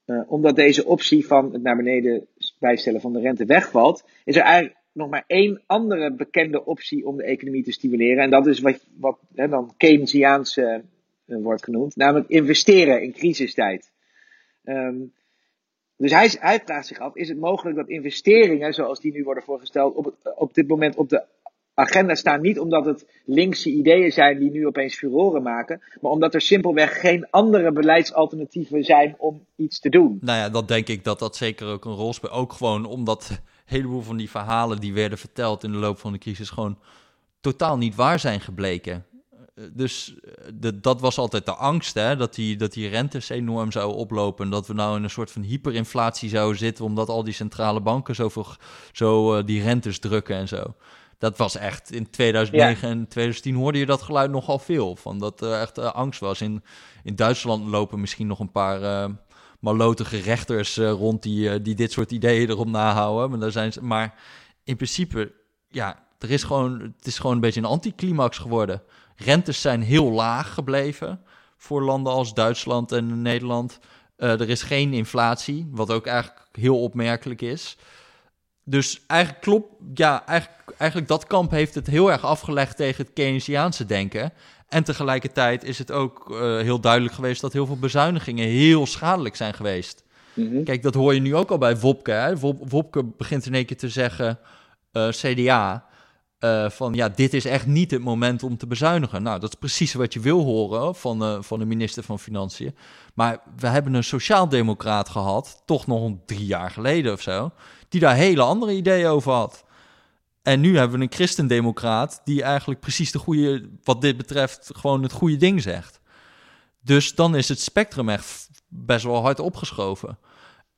uh, omdat deze optie van het naar beneden bijstellen van de rente wegvalt, is er eigenlijk nog maar één andere bekende optie om de economie te stimuleren. En dat is wat, wat hè, dan Keynesiaans uh, wordt genoemd, namelijk investeren in crisistijd. Um, dus hij, hij, vraagt zich af, is het mogelijk dat investeringen, zoals die nu worden voorgesteld, op, op dit moment op de agenda staan niet omdat het linkse ideeën zijn die nu opeens furoren maken, maar omdat er simpelweg geen andere beleidsalternatieven zijn om iets te doen. Nou ja, dat denk ik dat dat zeker ook een rol speelt. Ook gewoon omdat heleboel van die verhalen die werden verteld in de loop van de crisis gewoon totaal niet waar zijn gebleken. Eh, dus eh, de, dat was altijd de angst, hè? Dat, die, dat die rentes enorm zouden oplopen. En dat we nou in een soort van hyperinflatie zouden zitten, omdat al die centrale banken zoveel, zo uh, die rentes drukken en zo. Dat was echt in 2009 en 2010 hoorde je dat geluid nogal veel. Van dat er echt angst was. In, in Duitsland lopen misschien nog een paar malotige rechters rond die, die dit soort ideeën erop nahouden. Maar, daar zijn ze, maar in principe, ja, er is gewoon, het is gewoon een beetje een anticlimax geworden. Rentes zijn heel laag gebleven voor landen als Duitsland en Nederland. Uh, er is geen inflatie, wat ook eigenlijk heel opmerkelijk is. Dus eigenlijk klopt, ja, eigenlijk, eigenlijk dat kamp heeft het heel erg afgelegd tegen het Keynesiaanse denken. En tegelijkertijd is het ook uh, heel duidelijk geweest dat heel veel bezuinigingen heel schadelijk zijn geweest. Mm Kijk, dat hoor je nu ook al bij Wopke. Hè? Wopke begint in één keer te zeggen, uh, CDA, uh, van ja, dit is echt niet het moment om te bezuinigen. Nou, dat is precies wat je wil horen van, uh, van de minister van Financiën. Maar we hebben een sociaaldemocraat gehad, toch nog drie jaar geleden of zo, die daar hele andere ideeën over had. En nu hebben we een christendemocraat die eigenlijk precies de goede, wat dit betreft, gewoon het goede ding zegt. Dus dan is het spectrum echt best wel hard opgeschoven.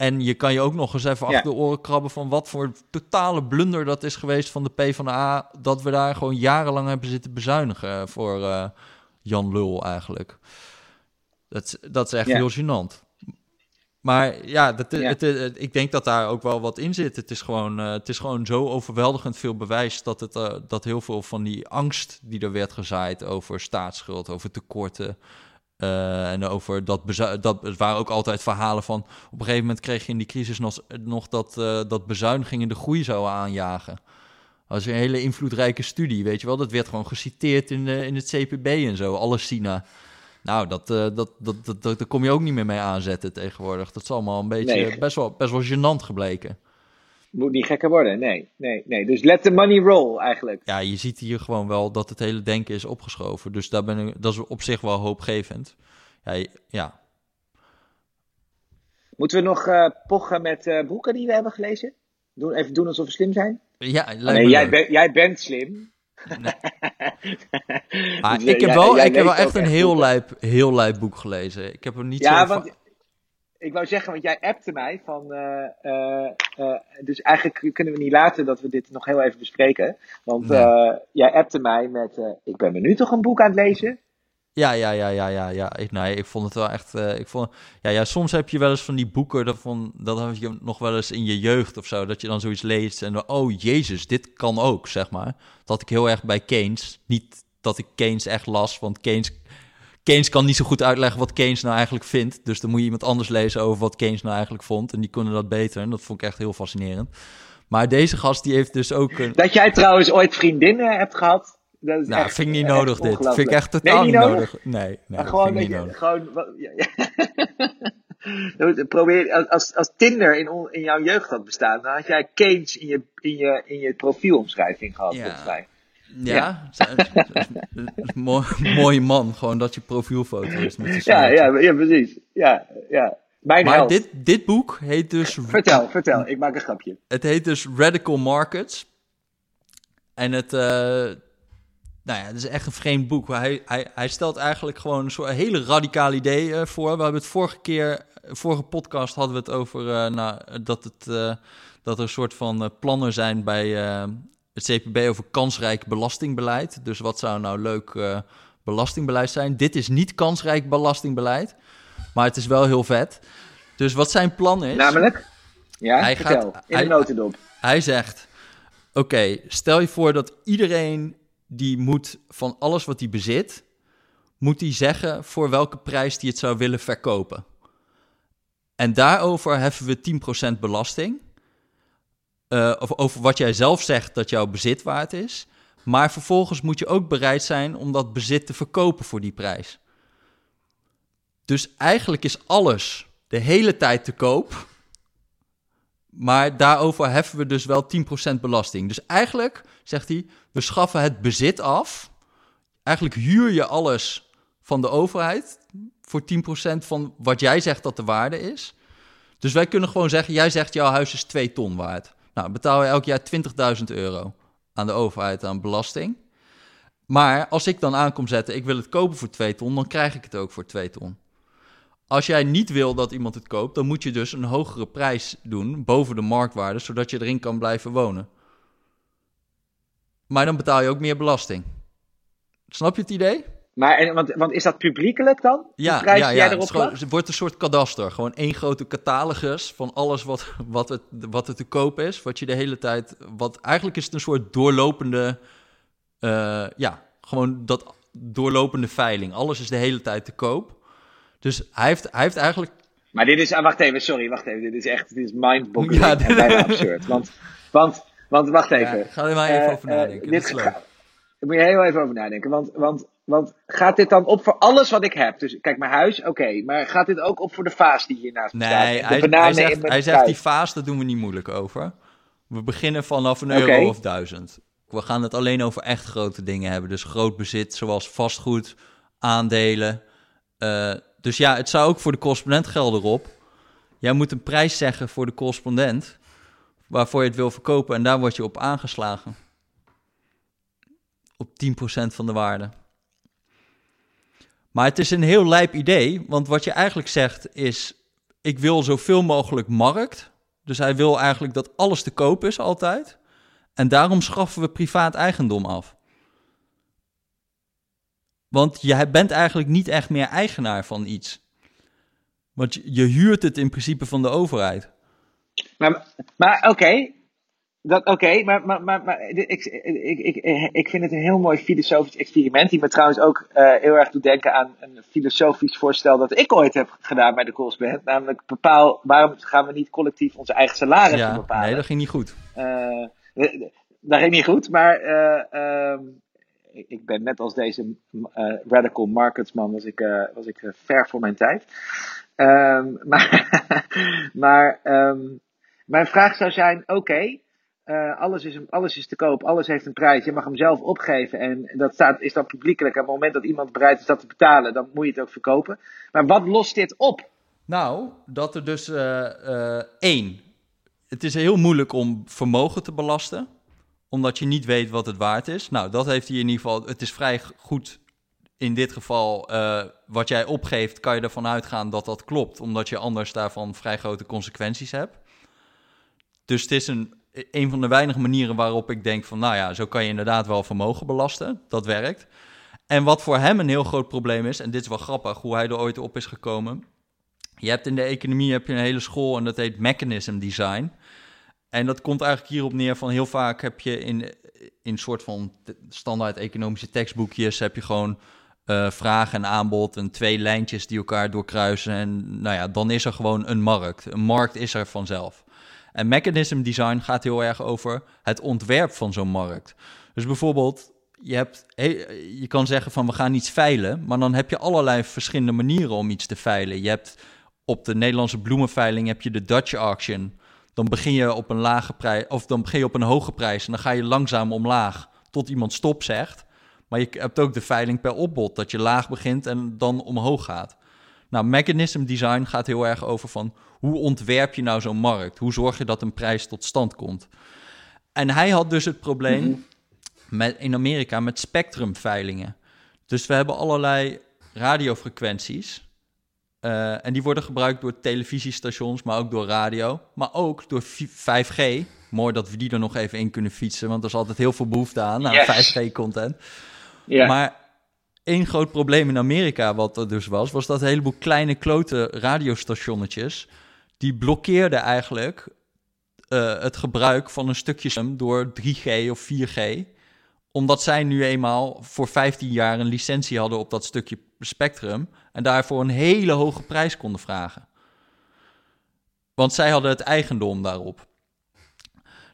En je kan je ook nog eens even achter de oren krabben van wat voor totale blunder dat is geweest van de PvdA. Dat we daar gewoon jarenlang hebben zitten bezuinigen voor uh, Jan Lul eigenlijk. Dat, dat is echt heel gênant. Maar ja, dat, Het, ik denk dat daar ook wel wat in zit. Het is gewoon, uh, het is gewoon zo overweldigend veel bewijs dat, het, uh, dat heel veel van die angst die er werd gezaaid over staatsschuld, over tekorten, uh, en over dat, dat het waren ook altijd verhalen van. Op een gegeven moment kreeg je in die crisis nog, nog dat, uh, dat bezuinigingen de groei zouden aanjagen. Dat is een hele invloedrijke studie, weet je wel. Dat werd gewoon geciteerd in, de, in het CPB en zo, alles Sina. Nou, dat, uh, dat, dat, dat, dat, daar kom je ook niet meer mee aanzetten tegenwoordig. Dat is allemaal een beetje nee. best, wel, best wel gênant gebleken moet niet gekker worden. Nee, nee, nee. Dus let the money roll eigenlijk. Ja, je ziet hier gewoon wel dat het hele denken is opgeschoven. Dus daar ben ik, dat is op zich wel hoopgevend. Ja. ja. Moeten we nog uh, pochen met uh, boeken die we hebben gelezen? Doen, even doen alsof we slim zijn? Ja, oh, nee, jij, ben, jij bent slim. Nee. [laughs] ah, dus, ik heb wel, ik heb wel echt een heel lijp, heel lijp boek gelezen. Ik heb er niet ja, zo want, ik wou zeggen, want jij appte mij van. Uh, uh, uh, dus eigenlijk kunnen we niet laten dat we dit nog heel even bespreken. Want nee. jij appte mij met. ik ben me nu toch een boek aan het lezen. Ja, ja, ja, ja, ja, ja. Ik, nee, ik vond het wel echt. ik vond, ja, ja, soms heb je wel eens van die boeken. Dat, van, dat heb je nog wel eens in je jeugd of zo. Dat je dan zoiets leest. En oh jezus, dit kan ook, zeg maar. Dat ik heel erg bij Keynes. Niet dat ik Keynes echt las, want Keynes Keynes kan niet zo goed uitleggen wat Keynes nou eigenlijk vindt. Dus dan moet je iemand anders lezen over wat Keynes nou eigenlijk vond. En die kunnen dat beter. En dat vond ik echt heel fascinerend. Maar deze gast die heeft dus ook... Een... Dat jij trouwens ooit vriendinnen hebt gehad. Dat is nou, echt, vind ik niet nodig dit. Vind ik echt totaal nee, niet nodig. nodig. Nee, nee gewoon vind ik niet nodig. Gewoon, ja, ja. [laughs] Probeer, als, als Tinder in, in jouw jeugd had bestaan, dan had jij Keynes in je, in je, in je profielomschrijving gehad, ja. volgens mij. Ja, mooi, mooie man. Gewoon dat je profielfoto is. Met ja, ja, ja, precies. Ja, ja. Mijn maar dit, dit boek heet dus... Vertel, vertel. Ik maak een grapje. Het heet dus Radical Markets. En het... Uh, nou ja, het is echt een vreemd boek. Hij, hij, hij stelt eigenlijk gewoon een soort hele radicaal idee uh, voor. We hebben het vorige keer, vorige podcast hadden we het over uh, nou, dat, het, dat er een soort van plannen zijn bij het CPB over kansrijk belastingbeleid. Dus wat zou nou leuk uh, belastingbeleid zijn? Dit is niet kansrijk belastingbeleid, maar het is wel heel vet. Dus wat zijn plan is... Namelijk? Ja, hij vertel, gaat, in de notendop. Hij zegt, oké, stel je voor dat iedereen die moet van alles wat hij bezit... moet hij zeggen voor welke prijs hij het zou willen verkopen. En daarover heffen we 10% belasting... Uh, of over wat jij zelf zegt dat jouw bezit waard is. Maar vervolgens moet je ook bereid zijn om dat bezit te verkopen voor die prijs. Dus eigenlijk is alles de hele tijd te koop. Maar daarover heffen we dus wel 10% belasting. Dus eigenlijk, zegt hij, we schaffen het bezit af. Eigenlijk huur je alles van de overheid voor 10% van wat jij zegt dat de waarde is. Dus wij kunnen gewoon zeggen, jij zegt jouw huis is 2 ton waard. Nou, betaal je elk jaar 20.000 euro aan de overheid aan belasting. Maar als ik dan aankom zetten, ik wil het kopen voor 2 ton, dan krijg ik het ook voor 2 ton. Als jij niet wil dat iemand het koopt, dan moet je dus een hogere prijs doen boven de marktwaarde, zodat je erin kan blijven wonen. Maar dan betaal je ook meer belasting. Snap je het idee? Maar, en, want, want is dat publiekelijk dan? Ja, prijs ja, ja. het, gewoon, het wordt een soort kadaster. Gewoon één grote catalogus van alles wat, wat, het, wat er te koop is. Wat je de hele tijd. Wat, eigenlijk is het een soort doorlopende. Uh, ja, gewoon dat doorlopende veiling. Alles is de hele tijd te koop. Dus hij heeft, hij heeft eigenlijk. Maar dit is. Ah, wacht even, sorry, wacht even. Dit is echt. Dit is mindboggling ja, dit... en bijna absurd. Want, want, want wacht even. Ja, ga er maar even uh, over nadenken. Uh, dit, is Ga, daar moet je heel even over nadenken. Want, want want gaat dit dan op voor alles wat ik heb? Dus kijk, mijn huis, oké. maar gaat dit ook op voor de vaas die hiernaast nee, staat? Nee, hij, hij, zegt, hij zegt die vaas, daar doen we niet moeilijk over. We beginnen vanaf een euro of duizend. We gaan het alleen over echt grote dingen hebben. Dus groot bezit, zoals vastgoed, aandelen. Uh, dus ja, het zou ook voor de correspondent gelden op. Jij moet een prijs zeggen voor de correspondent... waarvoor je het wil verkopen en daar word je op aangeslagen. Op 10% van de waarde. Maar het is een heel lijp idee, want wat je eigenlijk zegt is: ik wil zoveel mogelijk markt. Dus hij wil eigenlijk dat alles te koop is altijd. En daarom schaffen we privaat eigendom af. Want je bent eigenlijk niet echt meer eigenaar van iets. Want je, huurt het in principe van de overheid. Maar, maar oké, Oké, maar, maar, maar, maar ik, ik, ik, ik vind het een heel mooi filosofisch experiment. Die me trouwens ook uh, heel erg doet denken aan een filosofisch voorstel dat ik ooit heb gedaan bij de Colsband. Namelijk bepaal, waarom gaan we niet collectief onze eigen salaris ja, bepalen? Nee, dat ging niet goed. Uh, dat ging niet goed, maar uh, ik ben net als deze radical marketsman, was ik, was ik ver voor mijn tijd. Um, [laughs] maar maar um, mijn vraag zou zijn, oké. Uh, alles, is, alles is te koop, alles heeft een prijs. Je mag hem zelf opgeven en dat staat, is dan publiekelijk. Op het moment dat iemand bereid is dat te betalen, dan moet je het ook verkopen. Maar wat lost dit op? Nou, dat er dus uh, uh, één. Het is heel moeilijk om vermogen te belasten, omdat je niet weet wat het waard is. Nou, dat heeft hij in ieder geval. Het is vrij goed in dit geval. wat jij opgeeft, kan je ervan uitgaan dat dat klopt, omdat je anders daarvan vrij grote consequenties hebt. Dus het is een een van de weinige manieren waarop ik denk van, nou ja, zo kan je inderdaad wel vermogen belasten. Dat werkt. En wat voor hem een heel groot probleem is, en dit is wel grappig, hoe hij er ooit op is gekomen. Je hebt in de economie heb je een hele school en dat heet mechanism design. En dat komt eigenlijk hierop neer van heel vaak heb je in, in soort van standaard economische tekstboekjes heb je gewoon uh, vraag en aanbod en twee lijntjes die elkaar doorkruisen. En nou ja, dan is er gewoon een markt. Een markt is er vanzelf. En mechanism design gaat heel erg over het ontwerp van zo'n markt. Dus bijvoorbeeld, je, hebt, je kan zeggen van we gaan iets veilen, maar dan heb je allerlei verschillende manieren om iets te veilen. Je hebt op de Nederlandse bloemenveiling heb je de Dutch auction. Dan begin je op een lage prijs, of dan begin je op een hoge prijs en dan ga je langzaam omlaag tot iemand stop zegt. Maar je hebt ook de veiling per opbod, dat je laag begint en dan omhoog gaat. Nou, mechanism design gaat heel erg over van hoe ontwerp je nou zo'n markt? Hoe zorg je dat een prijs tot stand komt? En hij had dus het probleem mhm. met, in Amerika met spectrumveilingen. Dus we hebben allerlei radiofrequenties. Uh, en die worden gebruikt door televisiestations, maar ook door radio. Maar ook door 5G. Mooi dat we die er nog even in kunnen fietsen, want er is altijd heel veel behoefte aan, aan 5G-content. Yeah. Maar één groot probleem in Amerika, wat er dus was, was dat een heleboel kleine klote radiostationnetjes die blokkeerde eigenlijk uh, het gebruik van een stukje door 3G of 4G. Omdat zij nu eenmaal voor 15 jaar een licentie hadden op dat stukje spectrum. En daarvoor een hele hoge prijs konden vragen. Want zij hadden het eigendom daarop.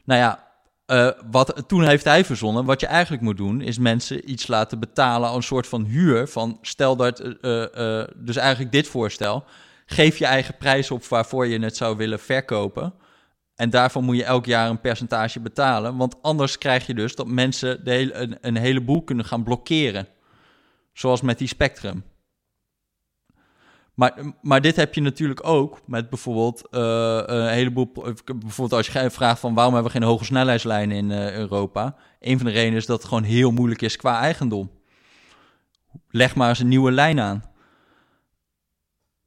Nou ja, uh, wat, toen heeft hij verzonnen, wat je eigenlijk moet doen, is mensen iets laten betalen als een soort van huur. Van stel dat, uh, dus eigenlijk dit voorstel geef je eigen prijs op waarvoor je het zou willen verkopen. En daarvan moet je elk jaar een percentage betalen. Want anders krijg je dus dat mensen de hele, een, een heleboel kunnen gaan blokkeren. Zoals met die Spectrum. Maar, maar dit heb je natuurlijk ook met bijvoorbeeld uh, een heleboel. Bijvoorbeeld als je vraagt van waarom hebben we geen hoge snelheidslijnen in Europa. Een van de redenen is dat het gewoon heel moeilijk is qua eigendom. Leg maar eens een nieuwe lijn aan.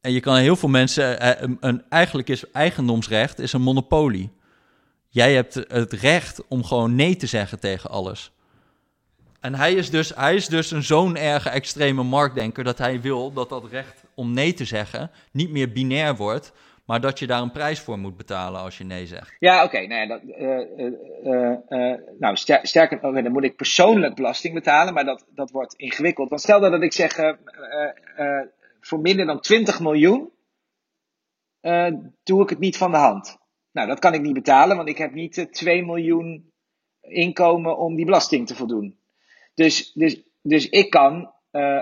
En je kan heel veel mensen, eh, een, eigenlijk is eigendomsrecht is een monopolie. Jij hebt het recht om gewoon nee te zeggen tegen alles. En hij is dus, hij is dus een zo'n erge extreme marktdenker dat hij wil dat dat recht om nee te zeggen niet meer binair wordt, maar dat je daar een prijs voor moet betalen als je nee zegt. Ja, oké. nou, ja, uh, uh, nou, sterker, okay, dan moet ik persoonlijk belasting betalen, maar dat, dat wordt ingewikkeld. Want stel dat ik zeg, voor minder dan 20 miljoen doe ik het niet van de hand. Nou, dat kan ik niet betalen, want ik heb niet 2 miljoen inkomen om die belasting te voldoen. Dus, dus, dus ik kan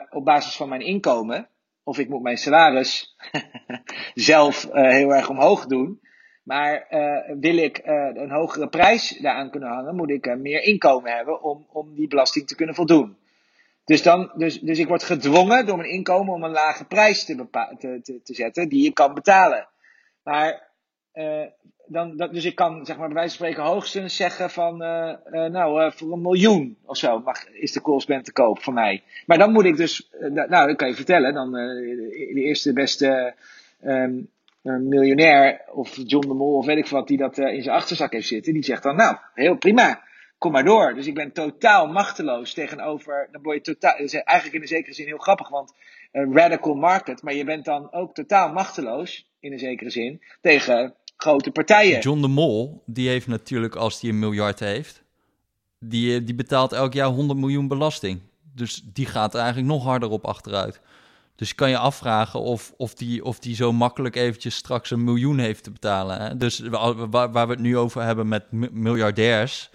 op basis van mijn inkomen of ik moet mijn salaris [laughs] zelf uh, heel erg omhoog doen. Maar uh, wil ik een hogere prijs daaraan kunnen hangen, moet ik meer inkomen hebben om, om die belasting te kunnen voldoen. Dus, dan, dus, dus ik word gedwongen door mijn inkomen om een lage prijs te, te, te, te zetten die ik kan betalen. Maar dan, dat, dus ik kan, zeg maar, van spreken hoogstens zeggen van, uh, uh, nou, uh, voor een miljoen of zo mag, is de Colsband te koop van mij. Maar dan moet ik dus, nou, dat kan je vertellen, dan de, de, eerste beste um, miljonair of John de Mol of weet ik wat, die dat in zijn achterzak heeft zitten, die zegt dan, nou, heel prima, kom maar door. Dus ik ben totaal machteloos tegenover, dan word je totaal, dat is eigenlijk in een zekere zin heel grappig, want een radical market, maar je bent dan ook totaal machteloos, in een zekere zin, tegen grote partijen. John de Mol, die heeft natuurlijk, als hij een miljard heeft, die, eh, die betaalt elk jaar 100 miljoen belasting. Dus die gaat er eigenlijk nog harder op achteruit. Dus kan je afvragen of, of, die, of die zo makkelijk eventjes straks een miljoen heeft te betalen. Hè? Dus waar, waar, we het nu over hebben met miljardairs,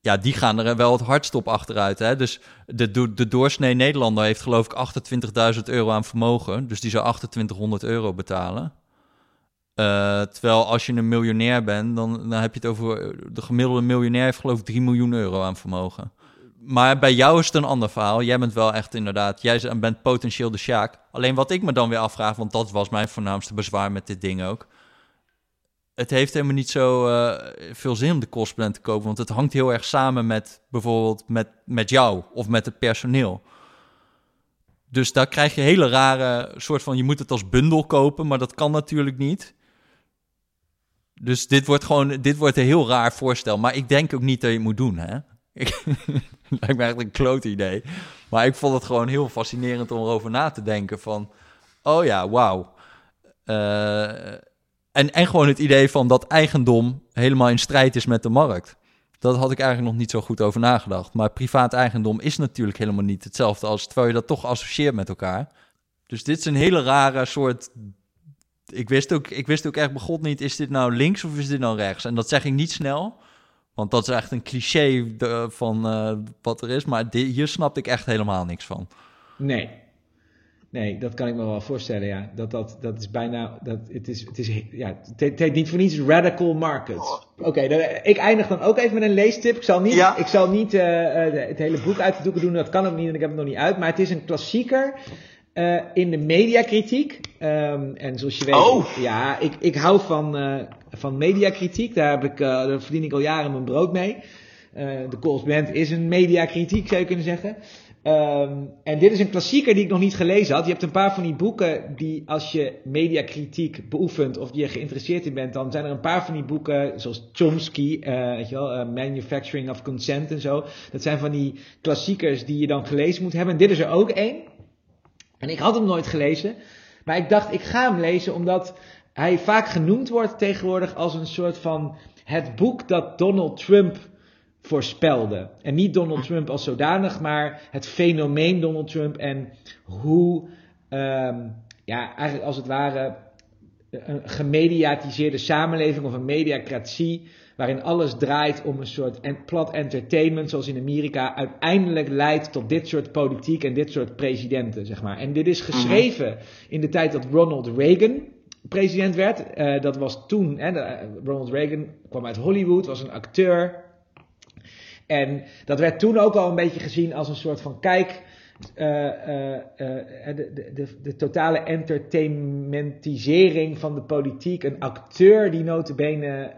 ja, die gaan er wel het hardst op achteruit. Hè? Dus de, de doorsnee Nederlander heeft geloof ik 28.000 euro aan vermogen. Dus die zou 2800 euro betalen. Uh, terwijl als je een miljonair bent, dan, dan heb je het over. De gemiddelde miljonair heeft geloof ik 3 miljoen euro aan vermogen. Maar bij jou is het een ander verhaal. Jij bent wel echt inderdaad. Jij bent potentieel de Sjaak. Alleen wat ik me dan weer afvraag, want dat was mijn voornaamste bezwaar met dit ding ook. Het heeft helemaal niet zo uh, veel zin om de kostplan te kopen. Want het hangt heel erg samen met bijvoorbeeld met, met jou of met het personeel. Dus daar krijg je hele rare soort van. Je moet het als bundel kopen, maar dat kan natuurlijk niet. Dus dit wordt gewoon, dit wordt een heel raar voorstel. Maar ik denk ook niet dat je het moet doen, hè? [laughs] Lijkt me eigenlijk een klote idee. Maar ik vond het gewoon heel fascinerend om erover na te denken van... Oh ja, wauw. Uh, en, en gewoon het idee van dat eigendom helemaal in strijd is met de markt. Dat had ik eigenlijk nog niet zo goed over nagedacht. Maar privaat eigendom is natuurlijk helemaal niet hetzelfde als... terwijl je dat toch associeert met elkaar. Dus dit is een hele rare soort ik wist, ook, ik wist ook echt begot niet, is dit nou links of is dit nou rechts? En dat zeg ik niet snel, want dat is echt een cliché van uh, wat er is. Maar hier snapte ik echt helemaal niks van. Nee. Nee, dat kan ik me wel voorstellen, ja. Dat, dat, dat is bijna, dat, het, is, het, is, ja, het heet niet voor niets radical market. Oké, ik eindig dan ook even met een leestip. Ik zal niet, ja. ik zal niet uh, het hele boek uit de doeken doen, dat kan ook niet, en ik heb het nog niet uit. Maar het is een klassieker uh, in de mediakritiek. Um, en zoals je weet, oh. ja, ik, ik hou van, uh, van mediakritiek. Daar, heb ik, uh, daar verdien ik al jaren mijn brood mee. de Band is een mediakritiek, zou je kunnen zeggen. Um, en dit is een klassieker die ik nog niet gelezen had. Je hebt een paar van die boeken die, als je mediakritiek beoefent of die je geïnteresseerd in bent, dan zijn er een paar van die boeken, zoals Chomsky, weet je wel, Manufacturing of Consent en zo. Dat zijn van die klassiekers die je dan gelezen moet hebben. En dit is er ook één. En ik had hem nooit gelezen, maar ik dacht, ik ga hem lezen omdat hij vaak genoemd wordt tegenwoordig als een soort van het boek dat Donald Trump voorspelde. En niet Donald Trump als zodanig, maar het fenomeen Donald Trump en hoe, um, ja, eigenlijk als het ware een gemediatiseerde samenleving of een mediacratie waarin alles draait om een soort plat entertainment, zoals in Amerika, uiteindelijk leidt tot dit soort politiek en dit soort presidenten, zeg maar. En dit is geschreven in de tijd dat Ronald Reagan president werd. Uh, dat was toen, hè, Ronald Reagan kwam uit Hollywood, was een acteur. En dat werd toen ook al een beetje gezien als een soort van kijk. Uh, uh, de, de, de, totale entertainmentisering van de politiek. Een acteur die notabene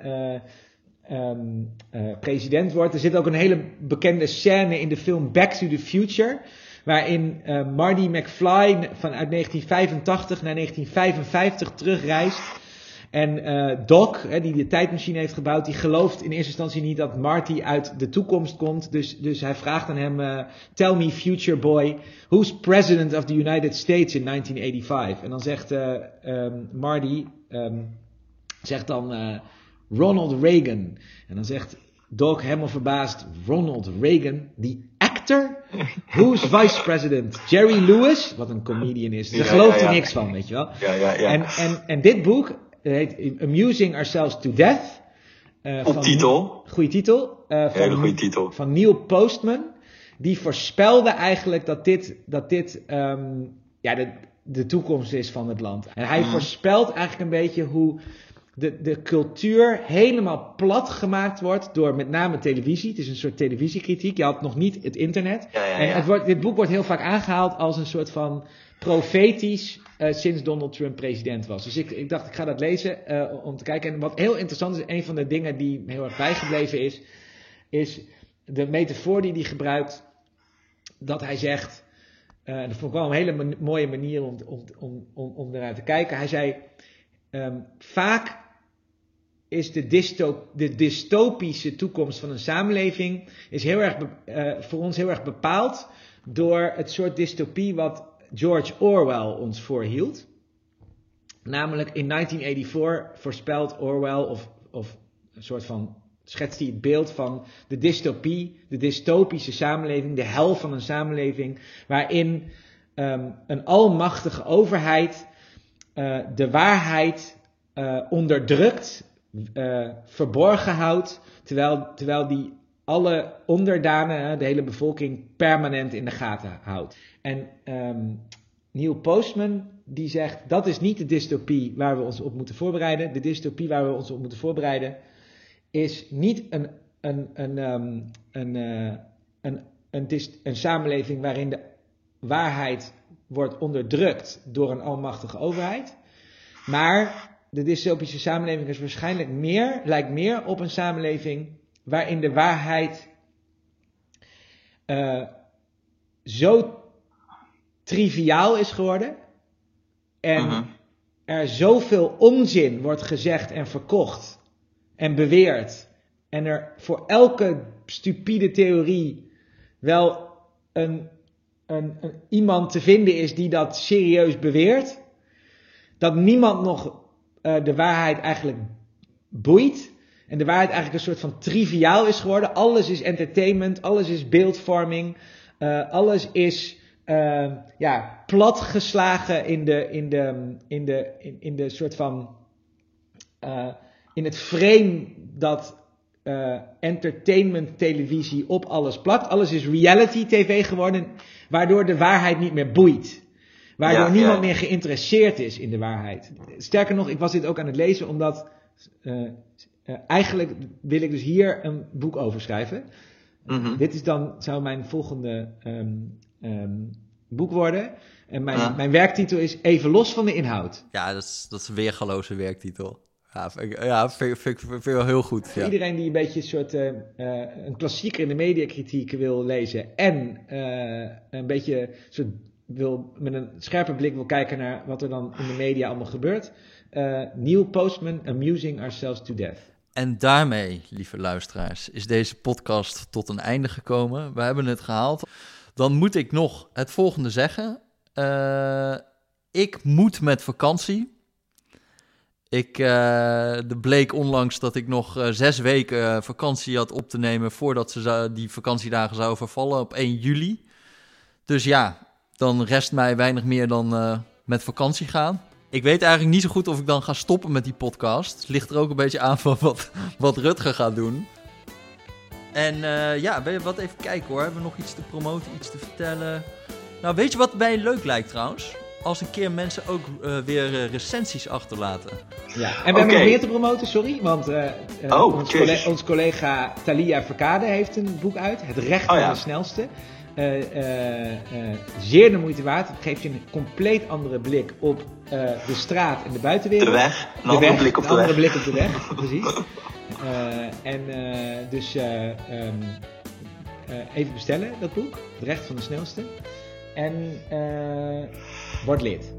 um, uh, president wordt. Er zit ook een hele bekende scène in de film Back to the Future. Waarin uh, Marty McFly vanuit 1985 naar 1955 terugreist. En uh, Doc, hè, die de tijdmachine heeft gebouwd, die gelooft in eerste instantie niet dat Marty uit de toekomst komt. Dus, dus hij vraagt aan hem, tell me future boy, who's president of the United States in 1985? En dan zegt uh, Marty, um, zegt dan Ronald Reagan. En dan zegt Doc helemaal verbaasd, Ronald Reagan, die actor? Who's vice president? Jerry Lewis, wat een comedian is. Daar ja, gelooft er niks van, weet je wel. Ja, ja, ja. En, en, en dit boek heet Amusing Ourselves to Death. Uh, van, titel. Goeie titel. Uh, van, Hele goede titel. Van Neil Postman. Die voorspelde eigenlijk dat dit, dat dit um, ja, de, de toekomst is van het land. En hij mm. voorspelt eigenlijk een beetje hoe de, de cultuur helemaal plat gemaakt wordt door met name televisie. Het is een soort televisiekritiek. Je had nog niet het internet. Ja, ja, ja. En het wordt, dit boek wordt heel vaak aangehaald als een soort van profetisch uh, sinds Donald Trump president was. Dus ik, ik dacht, ik ga dat lezen uh, om te kijken. En wat heel interessant is, een van de dingen die heel erg bijgebleven is, is de metafoor die hij gebruikt. Dat hij zegt, uh, en dat vond ik wel een hele mooie manier om, om, om, om, om eruit te kijken. Hij zei, um, vaak is de, de dystopische toekomst van een samenleving is heel erg, uh, voor ons heel erg bepaald door het soort dystopie wat George Orwell ons voorhield. Namelijk in 1984 voorspelt Orwell, of, of een soort van schetst hij het beeld van de dystopie, de dystopische samenleving, de hel van een samenleving, waarin um, een almachtige overheid uh, de waarheid uh, onderdrukt uh, verborgen houdt, terwijl, terwijl die alle onderdanen, de hele bevolking, permanent in de gaten houdt. En um, Neil Postman die zegt dat is niet de dystopie waar we ons op moeten voorbereiden. De dystopie waar we ons op moeten voorbereiden is niet een, een, een, um, een, uh, een, een, een samenleving waarin de waarheid wordt onderdrukt door een almachtige overheid. Maar de dystopische samenleving is waarschijnlijk meer, lijkt meer op een samenleving waarin de waarheid uh, zo triviaal is geworden en uh -huh. er zoveel onzin wordt gezegd en verkocht en beweerd en er voor elke stupide theorie wel een, een, een, iemand te vinden is die dat serieus beweert, dat niemand nog uh, de waarheid eigenlijk boeit. En de waarheid eigenlijk een soort van triviaal is geworden. Alles is entertainment, alles is beeldvorming, uh, alles is uh, ja, platgeslagen in de, in de, in de, in, in de soort van. in het frame dat entertainment televisie op alles plakt. Alles is reality tv geworden, waardoor de waarheid niet meer boeit. Waardoor ja, niemand ja. meer geïnteresseerd is in de waarheid. Sterker nog, ik was dit ook aan het lezen omdat uh, uh, eigenlijk wil ik dus hier een boek over schrijven. Mm -hmm. Dit is dan, zou mijn volgende um, um, boek worden. En mijn, ja. mijn werktitel is Even los van de inhoud. Ja, dat is, dat is een weergaloze werktijd,hoor. Ja, vind ik, ja, vind, vind, vind, vind wel heel goed. Voor ja. iedereen die een beetje een soort uh, een klassieker in de mediakritiek wil lezen en een beetje soort wil met een scherpe blik wil kijken naar wat er dan in de media allemaal gebeurt. Uh, Neil Postman, Amusing Ourselves to Death. En daarmee, lieve luisteraars, is deze podcast tot een einde gekomen. We hebben het gehaald. Dan moet ik nog het volgende zeggen. Uh, ik moet met vakantie. Ik uh, bleek onlangs dat ik nog zes weken vakantie had op te nemen voordat ze die vakantiedagen zouden vervallen op 1 juli. Dus ja, dan rest mij weinig meer dan uh, met vakantie gaan. Ik weet eigenlijk niet zo goed of ik dan ga stoppen met die podcast. Het ligt er ook een beetje aan van wat, wat Rutger gaat doen. En uh, ja, wat even kijken hoor. Hebben we nog iets te promoten, iets te vertellen? Nou, weet je wat mij leuk lijkt trouwens? Als een keer mensen ook uh, weer recensies achterlaten. Ja, en we okay. hebben nog meer te promoten, sorry. Want uh, oh, ons, collega, ons, collega Thalia Verkade heeft een boek uit. Het recht oh, van ja. de snelste. Uh, uh, zeer de moeite waard. Het geeft je een compleet andere blik op de straat en de buitenwereld. De weg. Een de andere weg, blik op de, andere weg. blik op de weg, [laughs] precies. en dus um, even bestellen, dat boek. Het recht van de snelste. En word lid.